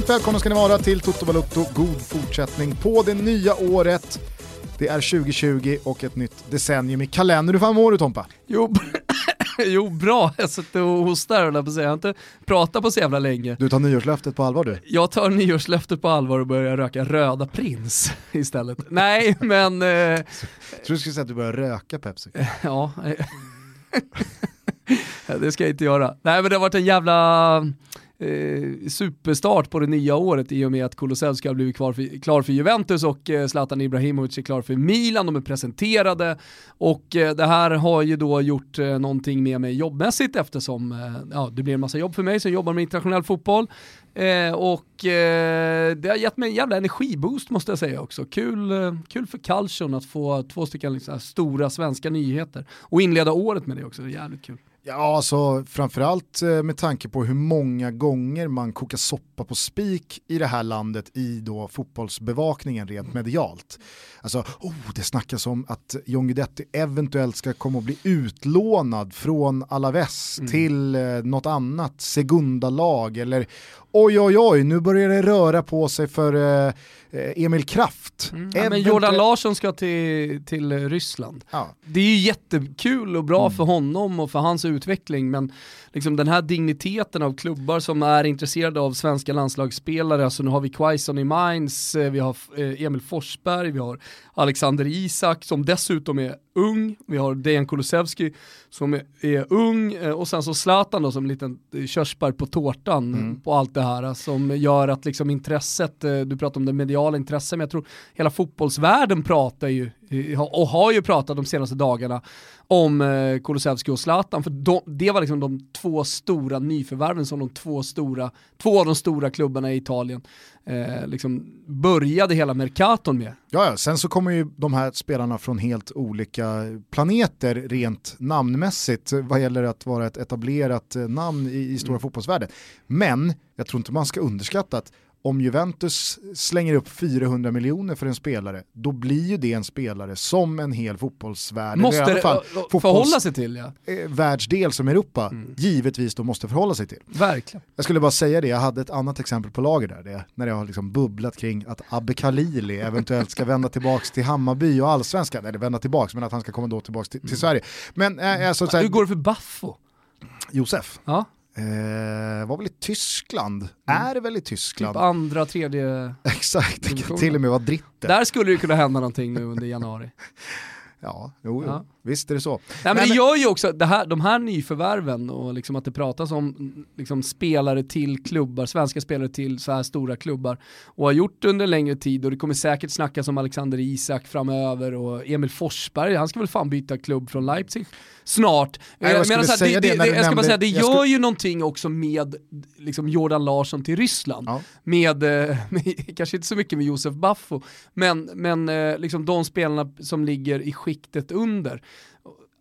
Varmt välkomna ska ni vara till Toto Balutto. God fortsättning på det nya året. Det är 2020 och ett nytt decennium i kalendern. Hur fan mår du Tompa? Jo, jo bra, jag sitter och hostar och på säga. Jag har inte pratat på så jävla länge. Du tar nyårslöftet på allvar du? Jag tar nyårslöftet på allvar och börjar röka röda prins istället. Nej, men... Eh... Jag tror du skulle säga att du börjar röka Pepsi. ja, det ska jag inte göra. Nej men det har varit en jävla eh, superstart på det nya året i och med att Kulusevski har blivit klar för, klar för Juventus och eh, Zlatan Ibrahimovic är klar för Milan, de är presenterade och eh, det här har ju då gjort eh, någonting med mig jobbmässigt eftersom eh, ja, det blir en massa jobb för mig som jobbar med internationell fotboll eh, och eh, det har gett mig en jävla energiboost måste jag säga också. Kul, eh, kul för Calcion att få två stycken liksom, stora svenska nyheter och inleda året med det också, det är jävligt kul. Ja, alltså framförallt eh, med tanke på hur många gånger man kokar soppa på spik i det här landet i då fotbollsbevakningen rent medialt. Alltså, oh, det snackas om att John Guidetti eventuellt ska komma att bli utlånad från Alaves mm. till eh, något annat Segunda-lag eller oj oj oj, nu börjar det röra på sig för eh Emil Kraft. Mm. Ja, men Jordan Larsson ska till, till Ryssland. Ja. Det är ju jättekul och bra mm. för honom och för hans utveckling men liksom den här digniteten av klubbar som är intresserade av svenska landslagsspelare, alltså nu har vi Quaison i Mainz, eh, vi har eh, Emil Forsberg, vi har Alexander Isak som dessutom är ung, vi har Dejan Kulusevski som är, är, ung eh, och sen så Zlatan då som en liten körsbär på tårtan mm. på allt det här som gör att liksom intresset, du pratar om det mediala intresset, men jag tror hela fotbollsvärlden pratar ju och har ju pratat de senaste dagarna om eh, Kulusevski och Zlatan, för de, det var liksom de två stora nyförvärven som de två stora, två av de stora klubbarna i Italien eh, liksom började hela Mercaton med. Ja, sen så kommer ju de här spelarna från helt olika planeter rent namnmässigt vad gäller att vara ett etablerat eh, namn i, i stora mm. fotbollsvärlden. Men jag tror inte man ska underskatta att om Juventus slänger upp 400 miljoner för en spelare, då blir ju det en spelare som en hel fotbollsvärld, måste i alla fall förhålla sig till ja. Eh, världsdel som Europa, mm. givetvis då måste förhålla sig till. Verkligen. Jag skulle bara säga det, jag hade ett annat exempel på lager där, det, när jag har liksom bubblat kring att Abbe Khalili eventuellt ska vända tillbaka till Hammarby och allsvenskan, eller vända tillbaka, men att han ska komma då tillbaka till, till mm. Sverige. Men, äh, alltså, Hur går det för Baffo? Josef? Ja. Eh, var väl i Tyskland, mm. är väl i Tyskland. Typ andra, tredje Exakt, kan till och med vara dritte. Där skulle det kunna hända någonting nu under januari. ja, jo, jo. Ja. Visst är det så. Nej, men, men det gör ju också, det här, de här nyförvärven och liksom att det pratas om liksom spelare till klubbar, svenska spelare till så här stora klubbar och har gjort det under längre tid och det kommer säkert snackas om Alexander Isak framöver och Emil Forsberg, han ska väl fan byta klubb från Leipzig snart. Nej, jag, men alltså, det, det, det, jag ska bara säga, det gör skulle... ju någonting också med liksom, Jordan Larsson till Ryssland. Ja. Med, eh, med, kanske inte så mycket med Josef Baffo, men, men eh, liksom de spelarna som ligger i skiktet under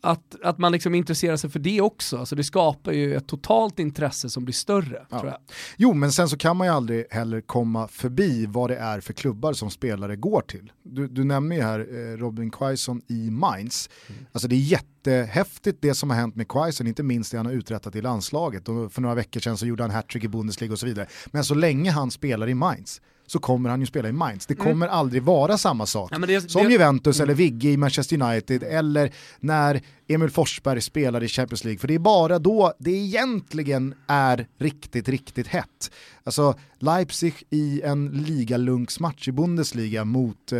att, att man liksom intresserar sig för det också, alltså det skapar ju ett totalt intresse som blir större. Ja. Jo, men sen så kan man ju aldrig heller komma förbi vad det är för klubbar som spelare går till. Du, du nämner ju här eh, Robin Quaison i Mainz. Mm. Alltså det är jättehäftigt det som har hänt med Quaison, inte minst det han har uträttat i landslaget. Och för några veckor sedan så gjorde han hattrick i Bundesliga och så vidare. Men så länge han spelar i Mainz så kommer han ju spela i Mainz. Det kommer mm. aldrig vara samma sak. Ja, det, som det, Juventus mm. eller Vigge i Manchester United eller när Emil Forsberg spelar i Champions League. För det är bara då det egentligen är riktigt, riktigt hett. Alltså Leipzig i en ligalunksmatch i Bundesliga mot eh,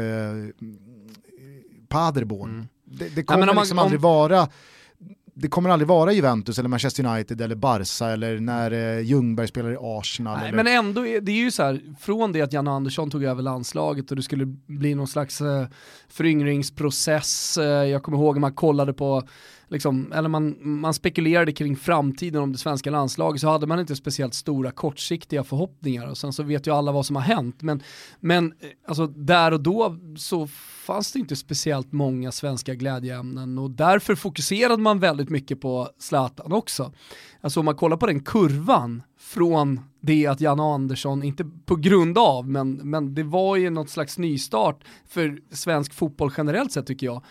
Paderborn. Mm. Det, det, kommer ja, man, liksom om, aldrig vara det kommer aldrig vara Juventus eller Manchester United eller Barca eller när eh, Ljungberg spelar i Arsenal. Nej, eller... Men ändå, är, det är ju så här, från det att Janne Andersson tog över landslaget och det skulle bli någon slags eh, föryngringsprocess. Eh, jag kommer ihåg att man kollade på liksom, eller man, man spekulerade kring framtiden om det svenska landslaget så hade man inte speciellt stora kortsiktiga förhoppningar och sen så vet ju alla vad som har hänt. Men, men eh, alltså, där och då så fanns det inte speciellt många svenska glädjeämnen och därför fokuserade man väldigt mycket på Zlatan också. Alltså om man kollar på den kurvan från det att Janne Andersson, inte på grund av, men, men det var ju något slags nystart för svensk fotboll generellt sett tycker jag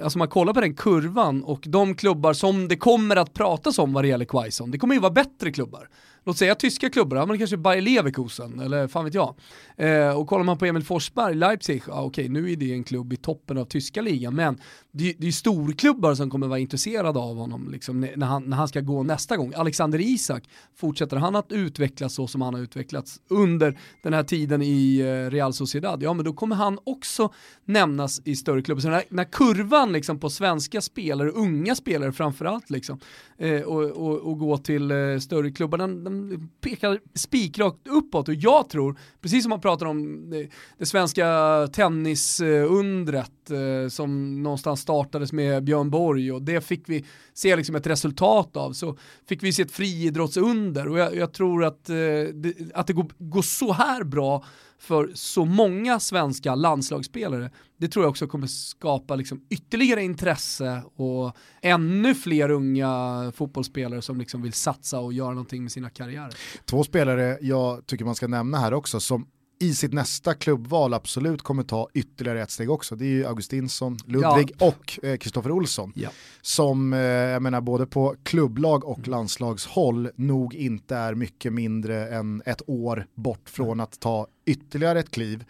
alltså man kollar på den kurvan och de klubbar som det kommer att pratas om vad det gäller Quaison, det kommer ju vara bättre klubbar låt säga tyska klubbar, men kanske Bayer Leverkusen eller fan vet jag. Eh, och kollar man på Emil Forsberg, Leipzig, ja okej nu är det en klubb i toppen av tyska ligan, men det, det är storklubbar som kommer vara intresserade av honom liksom, när, han, när han ska gå nästa gång. Alexander Isak, fortsätter han att utvecklas så som han har utvecklats under den här tiden i eh, Real Sociedad, ja men då kommer han också nämnas i större klubbar. Så när, när kurvan liksom på svenska spelare, unga spelare framförallt, liksom, eh, och, och, och, gå till eh, större klubbar, den, den pekar spikrakt uppåt. Och jag tror, precis som man pratar om det, det svenska tennisundret eh, som någonstans startades med Björn Borg. Och det fick vi se liksom ett resultat av, så fick vi se ett friidrottsunder. Och jag, jag tror att, eh, det, att det går, går så här bra för så många svenska landslagsspelare, det tror jag också kommer skapa liksom ytterligare intresse och ännu fler unga fotbollsspelare som liksom vill satsa och göra någonting med sina karriärer. Två spelare jag tycker man ska nämna här också som i sitt nästa klubbval absolut kommer ta ytterligare ett steg också. Det är ju Augustinsson, Ludvig ja. och Kristoffer eh, Olsson. Ja. Som, eh, jag menar både på klubblag och mm. landslagshåll nog inte är mycket mindre än ett år bort från att ta ytterligare ett kliv.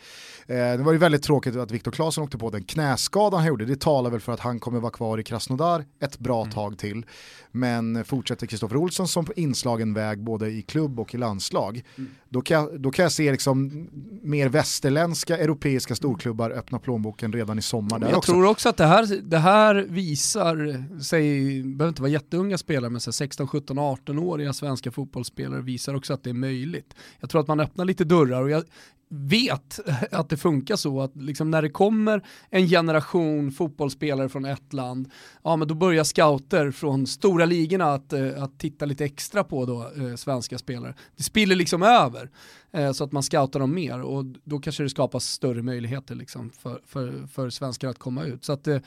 Eh, det var ju väldigt tråkigt att Viktor Claesson åkte på den knäskada han gjorde. Det talar väl för att han kommer vara kvar i Krasnodar ett bra mm. tag till. Men fortsätter Kristoffer Olsson som på inslagen väg både i klubb och i landslag, mm. då, kan jag, då kan jag se liksom mer västerländska europeiska storklubbar öppna plånboken redan i sommar där jag också. Tror också att det här, det här visar, säg, behöver inte vara jätteunga spelare, men 16, 17, 18-åriga svenska fotbollsspelare visar också att det är möjligt. Jag tror att man öppnar lite dörrar och jag, vet att det funkar så att liksom när det kommer en generation fotbollsspelare från ett land, ja men då börjar scouter från stora ligorna att, eh, att titta lite extra på då, eh, svenska spelare. Det spiller liksom över Eh, så att man scoutar dem mer och då kanske det skapas större möjligheter liksom för, för, för svenskar att komma ut. Så att eh,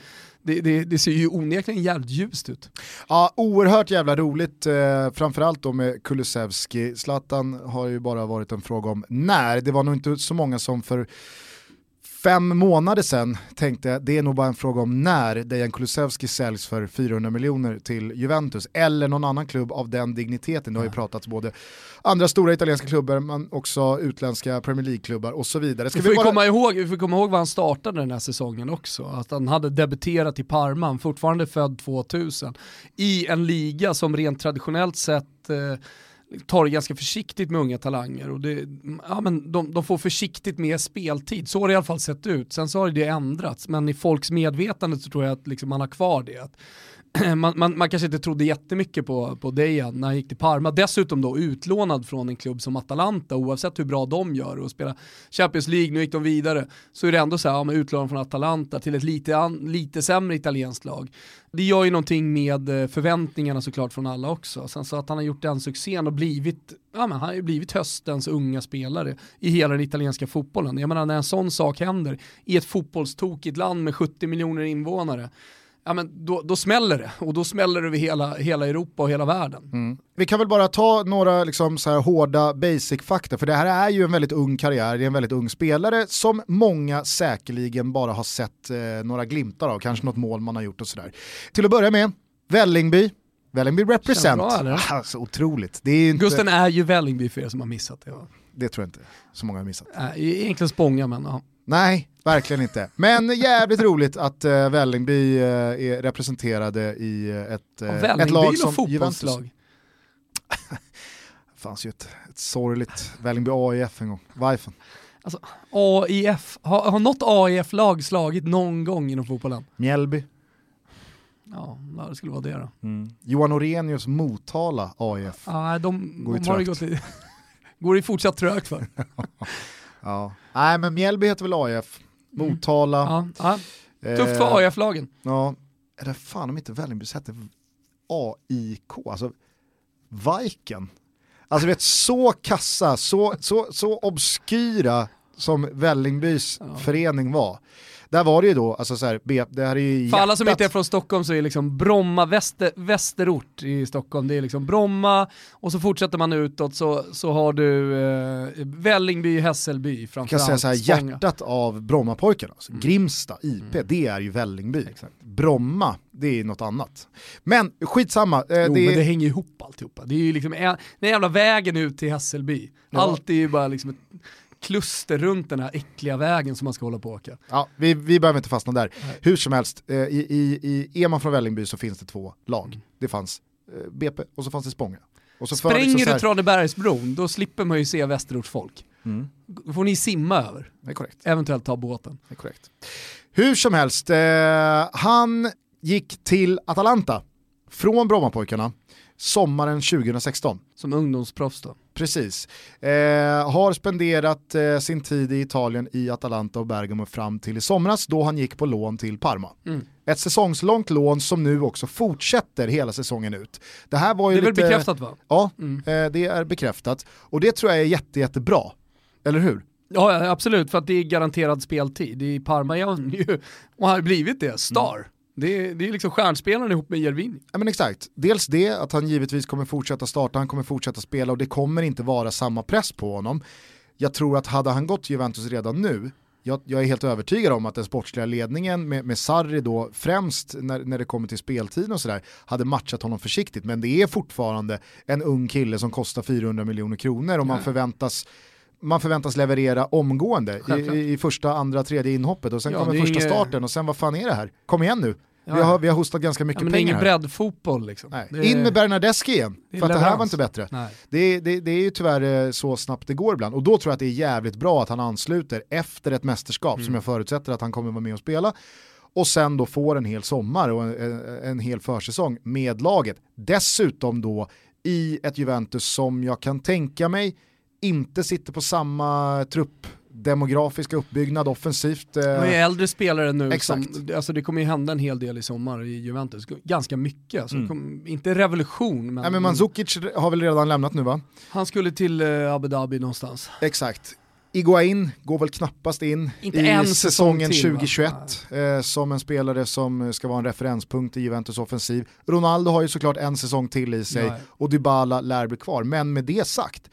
det, det, det, ser ju onekligen jävligt ljust ut. Ja, oerhört jävla roligt, eh, framförallt då med Kulusevski. Zlatan har ju bara varit en fråga om när, det var nog inte så många som för fem månader sedan tänkte det är nog bara en fråga om när Dejan Kulusevski säljs för 400 miljoner till Juventus eller någon annan klubb av den digniteten. Det har ju pratats både andra stora italienska klubbar men också utländska Premier League-klubbar och så vidare. Ska vi, får vi, bara... komma ihåg, vi får komma ihåg vad han startade den här säsongen också. Att han hade debuterat i Parma, fortfarande född 2000, i en liga som rent traditionellt sett eh, tar det ganska försiktigt med unga talanger och det, ja, men de, de, får försiktigt med speltid. Så har det i alla fall sett ut. Sen så har det ändrats, men i folks medvetande så tror jag att liksom man har kvar det. Att man, man, man, kanske inte trodde jättemycket på, på Dejan när han gick till Parma. Dessutom då utlånad från en klubb som Atalanta, oavsett hur bra de gör och spelar Champions League, nu gick de vidare, så är det ändå så här, ja, utlånad från Atalanta till ett lite, an, lite sämre italienskt lag. Det gör ju någonting med eh, förväntningarna såklart från alla också. Sen så att han har gjort den succén och blivit, ja men han har ju blivit höstens unga spelare i hela den italienska fotbollen. Jag menar när en sån sak händer i ett fotbollstokigt land med 70 miljoner invånare, ja, men då, då smäller det och då smäller det över hela, hela Europa och hela världen. Mm. Vi kan väl bara ta några liksom, så här, hårda basic-fakta, för det här är ju en väldigt ung karriär, det är en väldigt ung spelare som många säkerligen bara har sett eh, några glimtar av, kanske något mål man har gjort och sådär. Till att börja med, Vällingby, Vällingby represent. Bra, alltså, otroligt. Det är inte... Gusten är ju Vällingby för er som har missat det. Va? Det tror jag inte så många har missat. Äh, egentligen Spånga men ja. Nej, verkligen inte. Men jävligt roligt att uh, Vällingby uh, är representerade i uh, ett, uh, ett lag som Juventus. det fanns ju ett, ett sorgligt Vällingby AIF en gång, Vajfen. Alltså, AIF, har, har något AIF-lag slagit någon gång inom fotbollen? Mjällby. Ja, det skulle vara det då. Mm. Johan Orenius Motala AIF. Ja, de, går, de har gått lite, går det fortsatt trögt för. Ja. Nej men Mjällby heter väl AIF, mm. Motala. Ja, ja. Tufft för AIF-lagen. Ja, är det fan om inte Vällingby heter AIK, alltså Viken. Alltså vet så kassa, så, så, så obskyra som Vällingbys ja. förening var där var det ju då, alltså så här, det här är ju För alla som inte är från Stockholm så är liksom Bromma väster, västerort i Stockholm, det är liksom Bromma och så fortsätter man utåt så, så har du eh, Vällingby, Hässelby framförallt. Jag kan säga så här, hjärtat av Brommapojkarna, alltså, mm. Grimsta, IP, mm. det är ju Vällingby. Exakt. Bromma, det är något annat. Men skitsamma. Eh, jo, det, men det hänger ihop alltihopa. Det är ju liksom en, den jävla vägen ut till Hässelby. Ja. Allt är ju bara liksom ett kluster runt den här äckliga vägen som man ska hålla på och åka. Ja, vi, vi behöver inte fastna där. Nej. Hur som helst, eh, i, i, i, är man från Vällingby så finns det två lag. Mm. Det fanns eh, BP och så fanns det Spånga. Och så Spränger liksom du Tranebergsbron, då slipper man ju se Västerortsfolk. Mm. Då får ni simma över. Det är korrekt. Eventuellt ta båten. Det är korrekt. Hur som helst, eh, han gick till Atalanta från Brommapojkarna sommaren 2016. Som ungdomsproffs då? Precis. Eh, har spenderat eh, sin tid i Italien i Atalanta och Bergamo fram till i somras då han gick på lån till Parma. Mm. Ett säsongslångt lån som nu också fortsätter hela säsongen ut. Det här var ju Det är lite... väl bekräftat va? Ja, mm. eh, det är bekräftat. Och det tror jag är jätte, jättebra. Eller hur? Ja absolut, för att det är garanterad speltid. I Parma är han ju, och har blivit det, star. Mm. Det är, det är liksom stjärnspelaren ihop med Jervin. Ja men exakt, dels det att han givetvis kommer fortsätta starta, han kommer fortsätta spela och det kommer inte vara samma press på honom. Jag tror att hade han gått Juventus redan nu, jag, jag, är helt övertygad om att den sportsliga ledningen med, med Sarri då främst när, när det kommer till speltiden och sådär hade matchat honom försiktigt men det är fortfarande en ung kille som kostar 400 miljoner kronor och man förväntas man förväntas leverera omgående i, i, första, andra, tredje inhoppet och sen ja, kommer första starten och sen vad fan är det här? Kom igen nu. Ja. Vi, har, vi har hostat ganska mycket ja, men pengar. Det är ingen breddfotboll liksom. Är... In med Bernardeschi igen, för att det här var inte bättre. Det, det, det, är ju tyvärr eh, så snabbt det går ibland och då tror jag att det är jävligt bra att han ansluter efter ett mästerskap mm. som jag förutsätter att han kommer vara med och spela och sen då får en hel sommar och en, en hel försäsong med laget. Dessutom då i ett Juventus som jag kan tänka mig inte sitter på samma trupp demografiska uppbyggnad offensivt. Det är äldre spelare nu, Exakt. Som, alltså det kommer ju hända en hel del i sommar i Juventus, ganska mycket. Alltså mm. kom, inte revolution men... Nej, men Mandzukic har väl redan lämnat nu va? Han skulle till uh, Abu Dhabi någonstans. Exakt. Iguain går väl knappast in Inte i säsongen till, 2021 eh, som en spelare som ska vara en referenspunkt i Juventus offensiv. Ronaldo har ju såklart en säsong till i sig Nej. och Dybala lär bli kvar. Men med det sagt,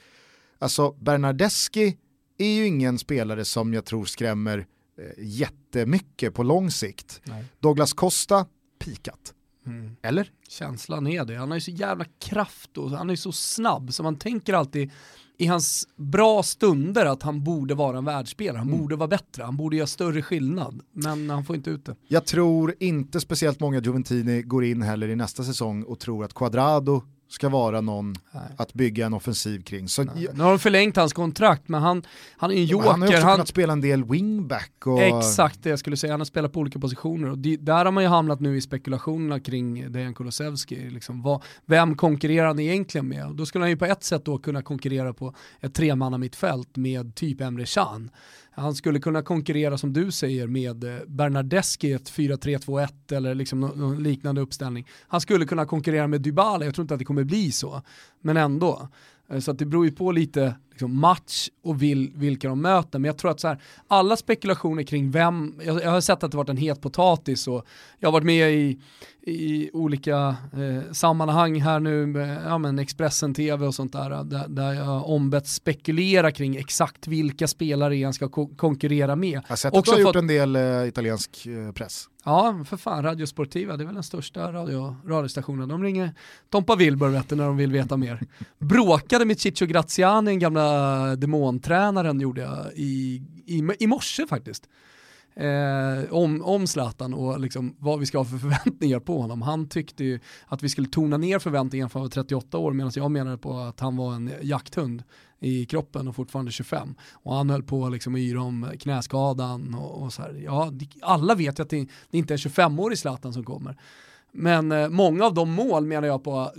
alltså Bernardeschi är ju ingen spelare som jag tror skrämmer eh, jättemycket på lång sikt. Nej. Douglas Costa, pikat. Mm. Eller? Känslan är det. Han har ju så jävla kraft och han är så snabb så man tänker alltid i hans bra stunder att han borde vara en världsspelare, han mm. borde vara bättre, han borde göra större skillnad, men han får inte ut det. Jag tror inte speciellt många Juventini går in heller i nästa säsong och tror att Quadrado ska vara någon Nej. att bygga en offensiv kring. Så, Nu har de förlängt hans kontrakt men han, han är en joker. Han har också han... kunnat spela en del wingback. Och... Exakt det jag skulle säga, han har spelat på olika positioner och det, där har man ju hamnat nu i spekulationerna kring Dejan Kulusevski. Liksom, vem konkurrerar han egentligen med? Och då skulle han ju på ett sätt då kunna konkurrera på ett tremanna mittfält med typ Emre Can. Han skulle kunna konkurrera som du säger med eh, Bernardeschi i ett 4-3-2-1 eller liksom någon liknande uppställning. Han skulle kunna konkurrera med Dybala, jag tror inte att det kommer bli så, men ändå. Eh, så att det beror ju på lite liksom, match och vil, vilka de möter. Men jag tror att så här, alla spekulationer kring vem, jag, jag, har sett att det varit en het potatis och jag har varit med i, i olika eh, sammanhang här nu, med, ja, men Expressen TV och sånt där, där, där jag ombett spekulera kring exakt vilka spelare han ska ko konkurrera med. Jag har sett att du har gjort en del eh, italiensk eh, press. Ja, för fan, Radio Sportiva, det är väl den största radio, radiostationen. De ringer Tompa Wilbur när de vill veta mer. Bråkade med Ciccio Graziani, den gamla demontränaren, gjorde jag i, i, i morse faktiskt. Eh, om, om Zlatan och liksom vad vi ska ha för förväntningar på honom. Han tyckte ju att vi skulle tona ner förväntningarna för 38 år medan jag menade på att han var en jakthund i kroppen och fortfarande 25. Och han höll på liksom att yra om knäskadan och, och så här. Ja, alla vet ju att det, det inte är en 25-årig Zlatan som kommer. Men eh, många av de mål menar jag på,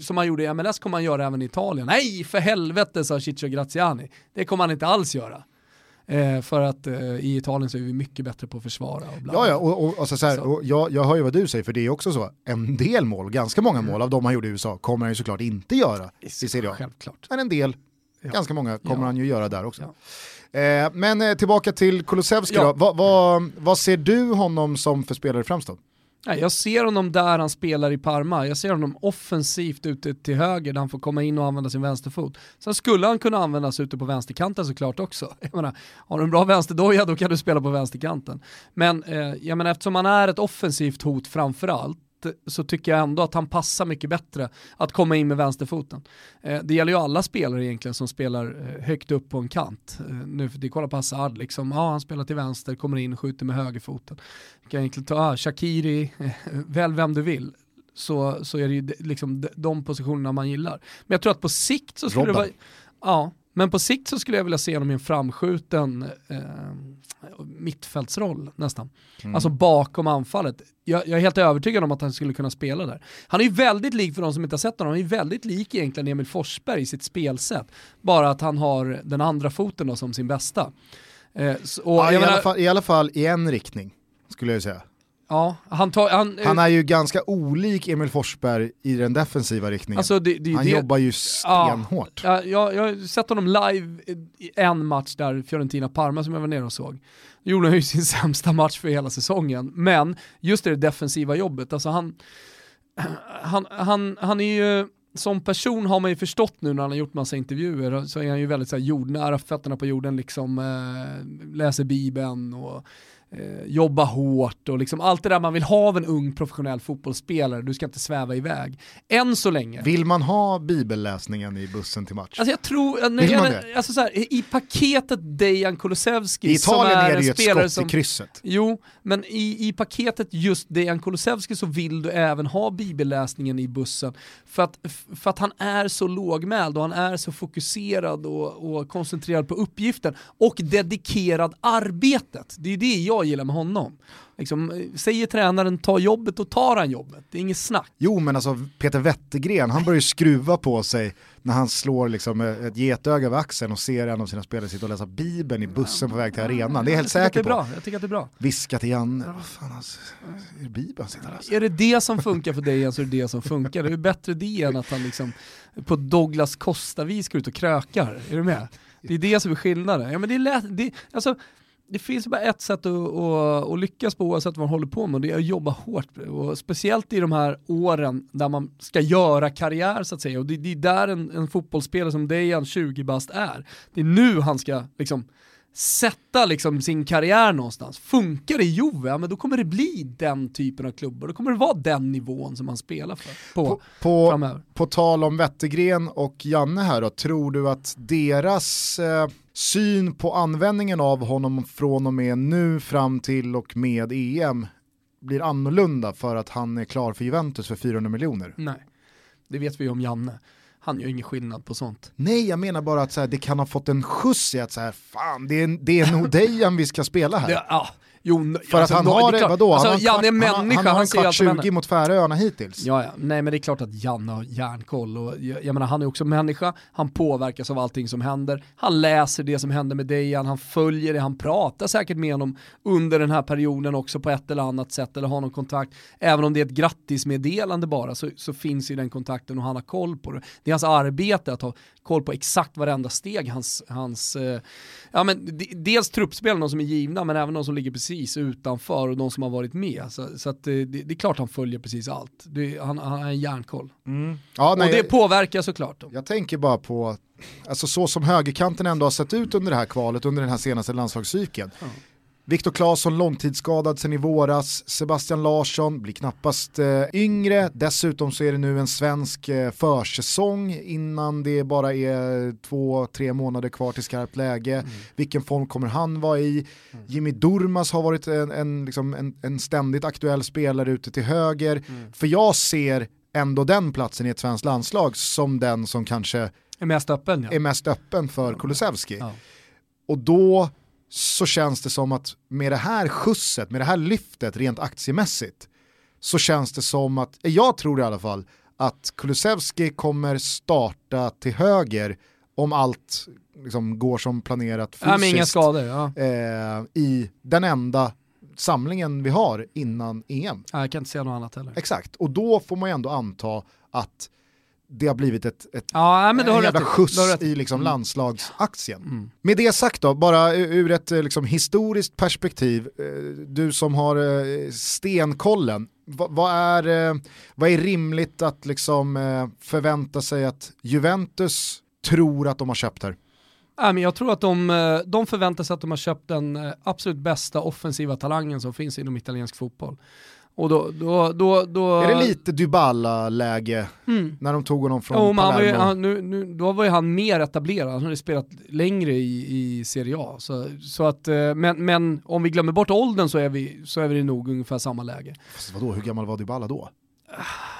som han gjorde i MLS kommer han göra även i Italien. Nej, för helvete sa Ciccio Graziani. Det kommer han inte alls göra. Eh, för att eh, i Italien så är vi mycket bättre på att försvara. Och ja, ja, och, och, alltså, så här, och jag, jag hör ju vad du säger, för det är också så, en del mål, ganska många mål av de han gjorde i USA kommer han ju såklart inte göra i Serie A. Självklart. Men en del, ja. ganska många kommer ja. han ju göra där också. Ja. Eh, men eh, tillbaka till Kulusevski då, vad, vad, vad ser du honom som för spelare främst då? Jag ser honom där han spelar i Parma, jag ser honom offensivt ute till höger där han får komma in och använda sin vänsterfot. Sen skulle han kunna användas ute på vänsterkanten såklart också. Jag menar, har du en bra vänsterdoja då kan du spela på vänsterkanten. Men eh, jag menar, eftersom han är ett offensivt hot framförallt så tycker jag ändå att han passar mycket bättre att komma in med vänsterfoten. Eh, det gäller ju alla spelare egentligen som spelar eh, högt upp på en kant. Eh, nu för det kolla på Hazard, liksom, ja, han spelar till vänster, kommer in och skjuter med högerfoten. Du kan egentligen ta ah, Shakiri, väl vem du vill så, så är det ju liksom de positionerna man gillar. Men jag tror att på sikt så skulle Robben. det vara... Ja, men på sikt så skulle jag vilja se honom i en framskjuten eh, mittfältsroll nästan. Mm. Alltså bakom anfallet. Jag, jag, är helt övertygad om att han skulle kunna spela där. Han är ju väldigt lik, för de som inte har sett honom, han är ju väldigt lik egentligen Emil Forsberg i sitt spelsätt. Bara att han har den andra foten då som sin bästa. Eh, så, ja, i, menar, alla fall, I alla fall i en riktning, skulle jag säga. Ja, han, tar, han, han, är ju ganska olik Emil Forsberg i den defensiva riktningen. Alltså det, det, han det, jobbar ju stenhårt. Ja, jag, jag har sett honom live i en match där, Fiorentina-Parma som jag var nere och såg. Då gjorde han ju sin sämsta match för hela säsongen, men just det defensiva jobbet, alltså han, han, han, han är ju som person har man ju förstått nu när han har gjort massa intervjuer så är han ju väldigt så här, jordnära, fötterna på jorden, liksom, eh, läser bibeln och eh, jobba hårt och liksom allt det där man vill ha av en ung professionell fotbollsspelare, du ska inte sväva iväg. Än så länge. Vill man ha bibelläsningen i bussen till match? Alltså jag tror, när vill man det? Alltså så här, i paketet Dejan Kulusevski I Italien är, är det ju ett skott som, i krysset. Jo, men i, i paketet just Dejan Kulusevski så vill du även ha bibelläsningen i bussen för att, för att han är så lågmäld och han är så fokuserad och, och koncentrerad på uppgiften och dedikerad arbetet. Det är det jag jag gillar med honom. Liksom, säger tränaren ta jobbet, då tar han jobbet. Det är inget snack. Jo men alltså Peter Wettergren, han börjar ju skruva på sig när han slår liksom ett getöga över axeln och ser en av sina spelare sitta och läsa bibeln i bussen på väg till arenan. Det är helt säker på. Bra. Jag tycker att det är bra. Viska till Janne, vad fan alltså, är det bibeln han sitter och läser? Är det det som funkar för dig så är det det som funkar. Det är bättre det än att han liksom på Douglas Costa-vis går ut och krökar. Är du med? Det är det som är skillnaden. Ja, men det är lätt, det, alltså, det finns bara ett sätt att, att, att, lyckas på oavsett vad man håller på med och det är att jobba hårt. Och speciellt i de här åren där man ska göra karriär så att säga. Och det, det är där en, en fotbollsspelare som Dejan, 20 bast, är. Det är nu han ska liksom sätta liksom sin karriär någonstans. Funkar det i Juve, ja, men då kommer det bli den typen av klubbar. Då kommer det vara den nivån som man spelar för på, på, på framöver. På tal om Wettergren och Janne här då, tror du att deras eh, syn på användningen av honom från och med nu fram till och med EM blir annorlunda för att han är klar för Juventus för 400 miljoner? Nej, det vet vi om Janne han gör ingen skillnad på sånt. Nej, jag menar bara att så här, det kan ha fått en skjuts i att så här, fan, det är, det är nog Dejan vi ska spela här. Det, ja, Jo, för alltså, att han har det, vadå? Alltså, han har Janne är människa, han, han, han har en kvart 20 mot Färöarna hittills. Ja, ja, nej men det är klart att Janne har järnkoll och jag, jag menar han är också människa, han påverkas av allting som händer, han läser det som händer med Dejan, han följer det, han pratar säkert med honom under den här perioden också på ett eller annat sätt eller har någon kontakt. Även om det är ett grattismeddelande bara så, så finns ju den kontakten och han har koll på det. Det är hans arbete att ha koll på exakt varenda steg hans, hans eh, ja men dels truppspel, de som är givna, men även de som ligger precis utanför och de som har varit med. Så, så att det, det, är klart han följer precis allt. Det, han, han har en järnkoll. Mm. Ja, nej, och det påverkar såklart. Då. Jag tänker bara på, alltså så som högerkanten ändå har sett ut under det här kvalet, under den här senaste landslagscykeln. Mm Viktor Claesson långtidsskadad sen i våras, Sebastian Larsson blir knappast eh, yngre, dessutom så är det nu en svensk eh, försäsong innan det bara är två, tre månader kvar till skarpt läge. Mm. Vilken form kommer han vara i? Mm. Jimmy Durmas har varit en, en, liksom en, en ständigt aktuell spelare ute till höger, mm. för jag ser ändå den platsen i ett svenskt landslag som den som kanske är mest öppen, ja. är mest öppen för Kulusevski. Ja. Och då så känns det som att med det här skjutset, med det här lyftet rent aktiemässigt, så känns det som att, jag tror i alla fall, att Kulusevski kommer starta till höger om allt liksom går som planerat fysiskt. Ja, inga skador, ja. eh, I den enda samlingen vi har innan EM. Ja, jag kan inte säga något annat heller. Exakt, och då får man ju ändå anta att det har blivit ett, ett ja, men en jävla skjuts i liksom mm. landslagsaktien. Mm. Med det sagt då, bara ur ett eh, liksom, historiskt perspektiv, eh, du som har eh, stenkollen, vad, är, vad är rimligt att liksom förvänta sig att Juventus tror att de har köpt här? jag tror att de, de förväntar sig att de har köpt den absolut bästa offensiva talangen som finns inom italiensk fotboll. Och då, då, då, då... Är det lite Dybala-läge mm. när de tog honom från oh, Palermo? Var han, nu, nu, då var ju han mer etablerad, han hade spelat längre i, i Serie A. Så, så att, eh, men, men om vi glömmer bort åldern så är vi, så är vi nog ungefär samma läge. Fast vadå, hur gammal var Dybala då?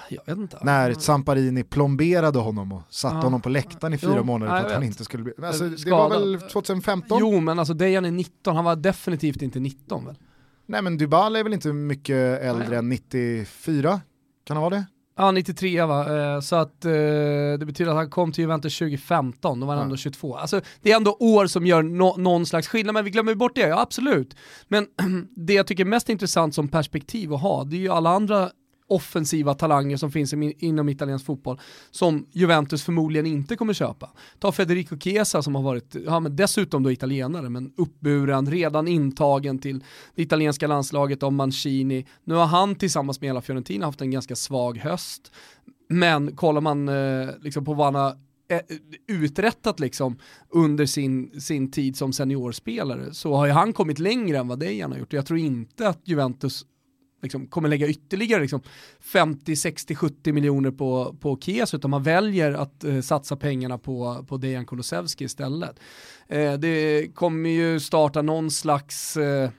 Jag vet inte. När Samparini plomberade honom och satte ja. honom på läktaren i fyra jo, månader för att han inte skulle bli... Alltså, det var väl 2015? Jo men alltså Dejan är 19, han var definitivt inte 19 väl? Nej men Dybala är väl inte mycket äldre Nej. än 94? Kan han vara det? Ja, 93 va, eh, så att eh, det betyder att han kom till Juventus 2015, då var han ändå 22. Alltså det är ändå år som gör no någon slags skillnad, men vi glömmer bort det, ja absolut. Men det jag tycker är mest intressant som perspektiv att ha, det är ju alla andra offensiva talanger som finns inom italiensk fotboll som Juventus förmodligen inte kommer köpa. Ta Federico Chiesa som har varit, ja, men dessutom då italienare, men uppburen, redan intagen till det italienska landslaget av Mancini. Nu har han tillsammans med hela Fiorentina haft en ganska svag höst. Men kollar man eh, liksom på vad han har eh, uträttat liksom under sin, sin tid som seniorspelare så har ju han kommit längre än vad Dejan har gjort. Jag tror inte att Juventus liksom, kommer lägga ytterligare liksom, 50, 60, 70 miljoner på, på Kies utan man väljer att eh, satsa pengarna på, på Dejan Kulusevski istället. Eh, det kommer ju starta någon slags eh,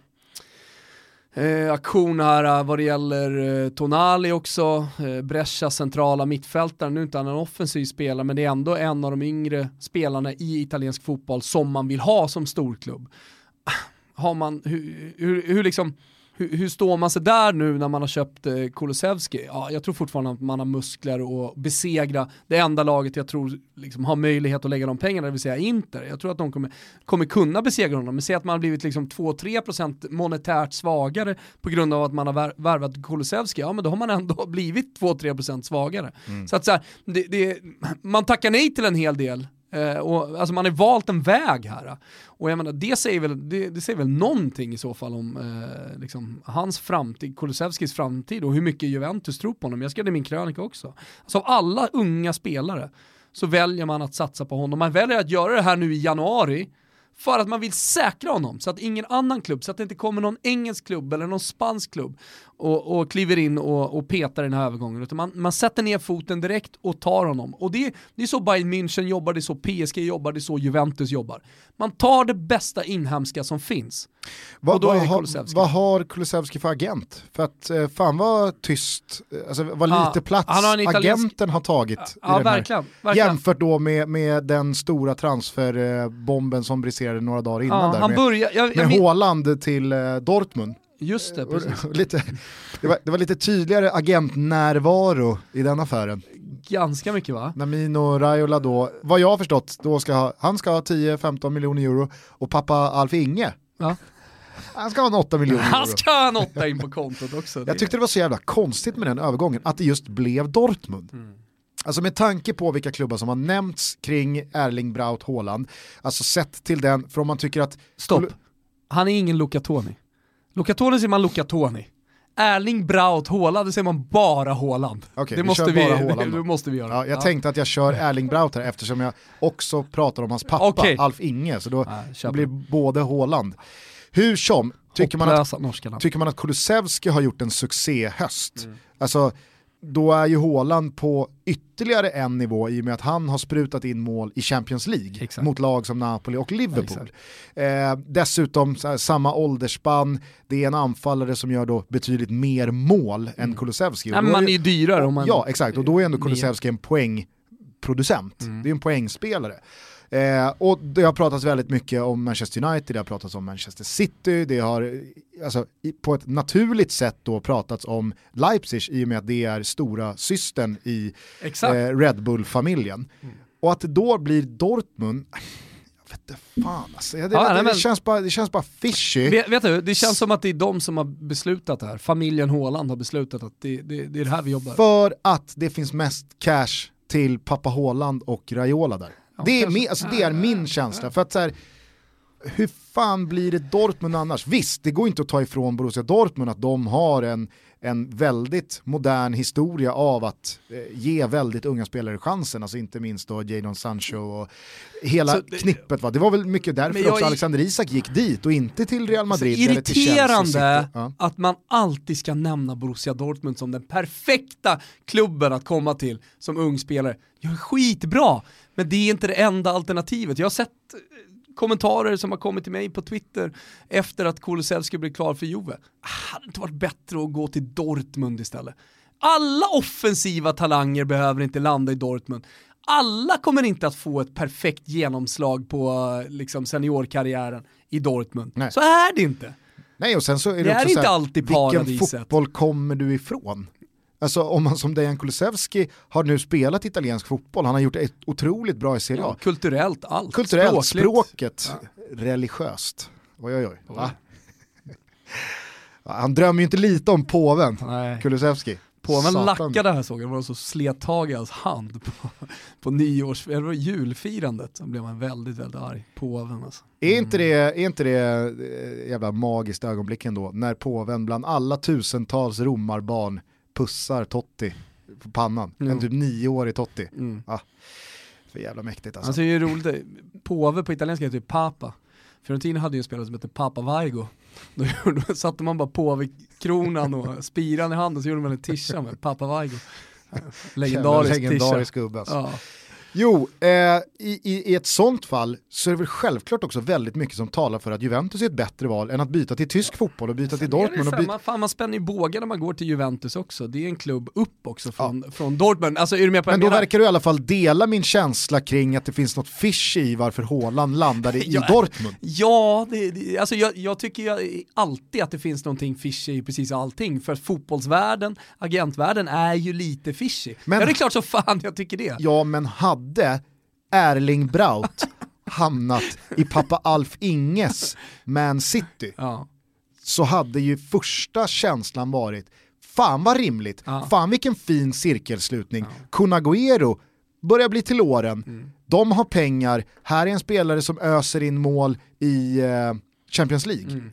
Eh, aktion här eh, vad det gäller eh, Tonali också, eh, Brescia centrala mittfältare, nu är inte han en offensiv spelare men det är ändå en av de yngre spelarna i italiensk fotboll som man vill ha som storklubb. Ah, har man, hur, hur, hur liksom, hur, hur, står man sig där nu när man har köpt eh, Kulusevski? Ja, jag tror fortfarande att man har muskler att besegra det enda laget jag tror liksom, har möjlighet att lägga de pengarna, det vill säga Inter. Jag tror att de kommer, kommer kunna besegra honom, men se att man har blivit liksom 2-3% monetärt svagare på grund av att man har värvat Kulusevski, ja men då har man ändå blivit 2-3% svagare. Mm. Så att så här, det, det, man tackar nej till en hel del Eh, och, alltså man har valt en väg här. Och jag menar, det säger väl, det, det säger väl någonting i så fall om eh, liksom, hans framtid, Kulusevskis framtid och hur mycket Juventus tror på honom. Jag skrev det i min krönika också. Alltså av alla unga spelare så väljer man att satsa på honom. Man väljer att göra det här nu i januari för att man vill säkra honom så att ingen annan klubb, så att det inte kommer någon engelsk klubb eller någon spansk klubb och, och kliver in och, och petar den här övergången. Utan man, man sätter ner foten direkt och tar honom. Och det, det är så Bayern München jobbar, det är så PSG jobbar, det är så Juventus jobbar. Man tar det bästa inhemska som finns. Va, och då vad, är har, vad har Kulusevski för agent? För att eh, fan vad tyst, eh, alltså vad lite ja, plats har italiensk... agenten har tagit ja, ja, verkligen, verkligen. Jämfört då med, med den stora transferbomben som briserade några dagar innan ja, där. Han med, börjar, jag, med Håland till eh, Dortmund. Just det, precis. lite, det, var, det var lite tydligare agentnärvaro i den affären. Ganska mycket va? När Mino Raiola då, vad jag har förstått, då ska ha, han ska ha 10-15 miljoner euro och pappa Alf Inge, ja. Han ska ha 8 miljoner. Han ska ha 8 in på kontot också. jag tyckte det var så jävla konstigt med den övergången, att det just blev Dortmund. Mm. Alltså med tanke på vilka klubbar som har nämnts kring Erling Braut Haaland, alltså sett till den, för om man tycker att... Stopp, han är ingen Luca Toni. Lucatoni säger man Lucatoni. Erling Braut Haaland, det säger man bara Haaland. Okay, det, måste vi, det, det, måste vi göra. Ja, jag ja. tänkte att jag kör Erling Braut här eftersom jag också pratar om hans pappa okay. Alf Inge, så då, Nej, då blir både Haaland. Hur som, tycker man, att, tycker man att Kulusevski har gjort en succéhöst? Mm. Alltså, då är ju Håland på ytterligare en nivå i och med att han har sprutat in mål i Champions League Exakt. mot lag som Napoli och Liverpool. Eh, dessutom här, samma åldersspann, det är en anfallare som gör då betydligt mer mål mm. än Kulusevski. Ja, man är ju dyrare om man... Ja, exakt, och då är ändå Kulusevski en poängproducent, mm. det är en poängspelare. Eh, och det har pratats väldigt mycket om Manchester United, det har pratats om Manchester City, det har alltså, på ett naturligt sätt då pratats om Leipzig i och med att det är stora systern i eh, Red Bull-familjen. Mm. Och att det då blir Dortmund, jag vet inte fan alltså. Det, ja, det, nej, det, känns bara, det känns bara fishy. Vet, vet, du, det känns som att det är de som har beslutat det här. Familjen Håland har beslutat att det, det, det är det här vi jobbar. För att det finns mest cash till pappa Håland och Raiola där det, är min, alltså, det är min känsla. För att så här, hur fan blir det Dortmund annars? Visst, det går inte att ta ifrån Borussia Dortmund att de har en, en väldigt modern historia av att eh, ge väldigt unga spelare chansen, alltså inte minst då Jadon Sancho och hela det, knippet. Va? Det var väl mycket därför också Alexander Isak gick dit och inte till Real Madrid eller till Irriterande ja. att man alltid ska nämna Borussia Dortmund som den perfekta klubben att komma till som ung spelare. Jag är skitbra, men det är inte det enda alternativet. Jag har sett kommentarer som har kommit till mig på Twitter efter att Kulusevski blev klar för Juve. Hade det inte varit bättre att gå till Dortmund istället? Alla offensiva talanger behöver inte landa i Dortmund. Alla kommer inte att få ett perfekt genomslag på liksom, seniorkarriären i Dortmund. Nej. Så är det inte. Nej, och sen så är det, det är inte här, alltid paradiset. Vilken fotboll kommer du ifrån? Alltså om man som Dejan Kulusevski har nu spelat italiensk fotboll, han har gjort det otroligt bra i Serie A. Ja, kulturellt, allt. Kulturellt, Språkligt. språket, ja. religiöst. Oj oj oj. Va? Han drömmer ju inte lite om påven, Nej. Kulusevski. Påven lackade här såg jag, det var så slet tag i hans hand på, på nyårs, eller var julfirandet, så blev han väldigt, väldigt arg. Påven alltså. Mm. Är, inte det, är inte det eh, jävla magiskt ögonblick ändå, när påven bland alla tusentals romarbarn pussar Totti på pannan. Mm. En typ nioårig Totti. Mm. Ah, för jävla mäktigt alltså. Alltså det är ju roligt, påve på italienska heter ju papa. Fiorentina hade ju en spelare som hette Papa Vaigo. Då, då satte man bara påvekronan och spiran i handen så gjorde man en tisha med Papa Vaigo. Legendarisk, Legendarisk gubbe alltså. Ja. Jo, eh, i, i, ett sånt fall så är det väl självklart också väldigt mycket som talar för att Juventus är ett bättre val än att byta till tysk fotboll och byta till Dortmund. Och byta... fan, man spänner ju bågar när man går till Juventus också, det är en klubb upp också från, ja. från Dortmund. Alltså, är du med på Men då verkar du i alla fall dela min känsla kring att det finns något fish i varför Haaland landade i ja, Dortmund. Ja, det, det, alltså jag, jag tycker jag alltid att det finns någonting fishy i precis allting, för fotbollsvärlden, agentvärlden är ju lite fishy. Men, ja det är klart så fan jag tycker det. Ja men hade hade Erling Braut hamnat i pappa Alf Inges Man City ja. så hade ju första känslan varit fan vad rimligt, ja. fan vilken fin cirkelslutning. Ja. Kunaguero börjar bli till åren, mm. de har pengar, här är en spelare som öser in mål i eh, Champions League. Mm.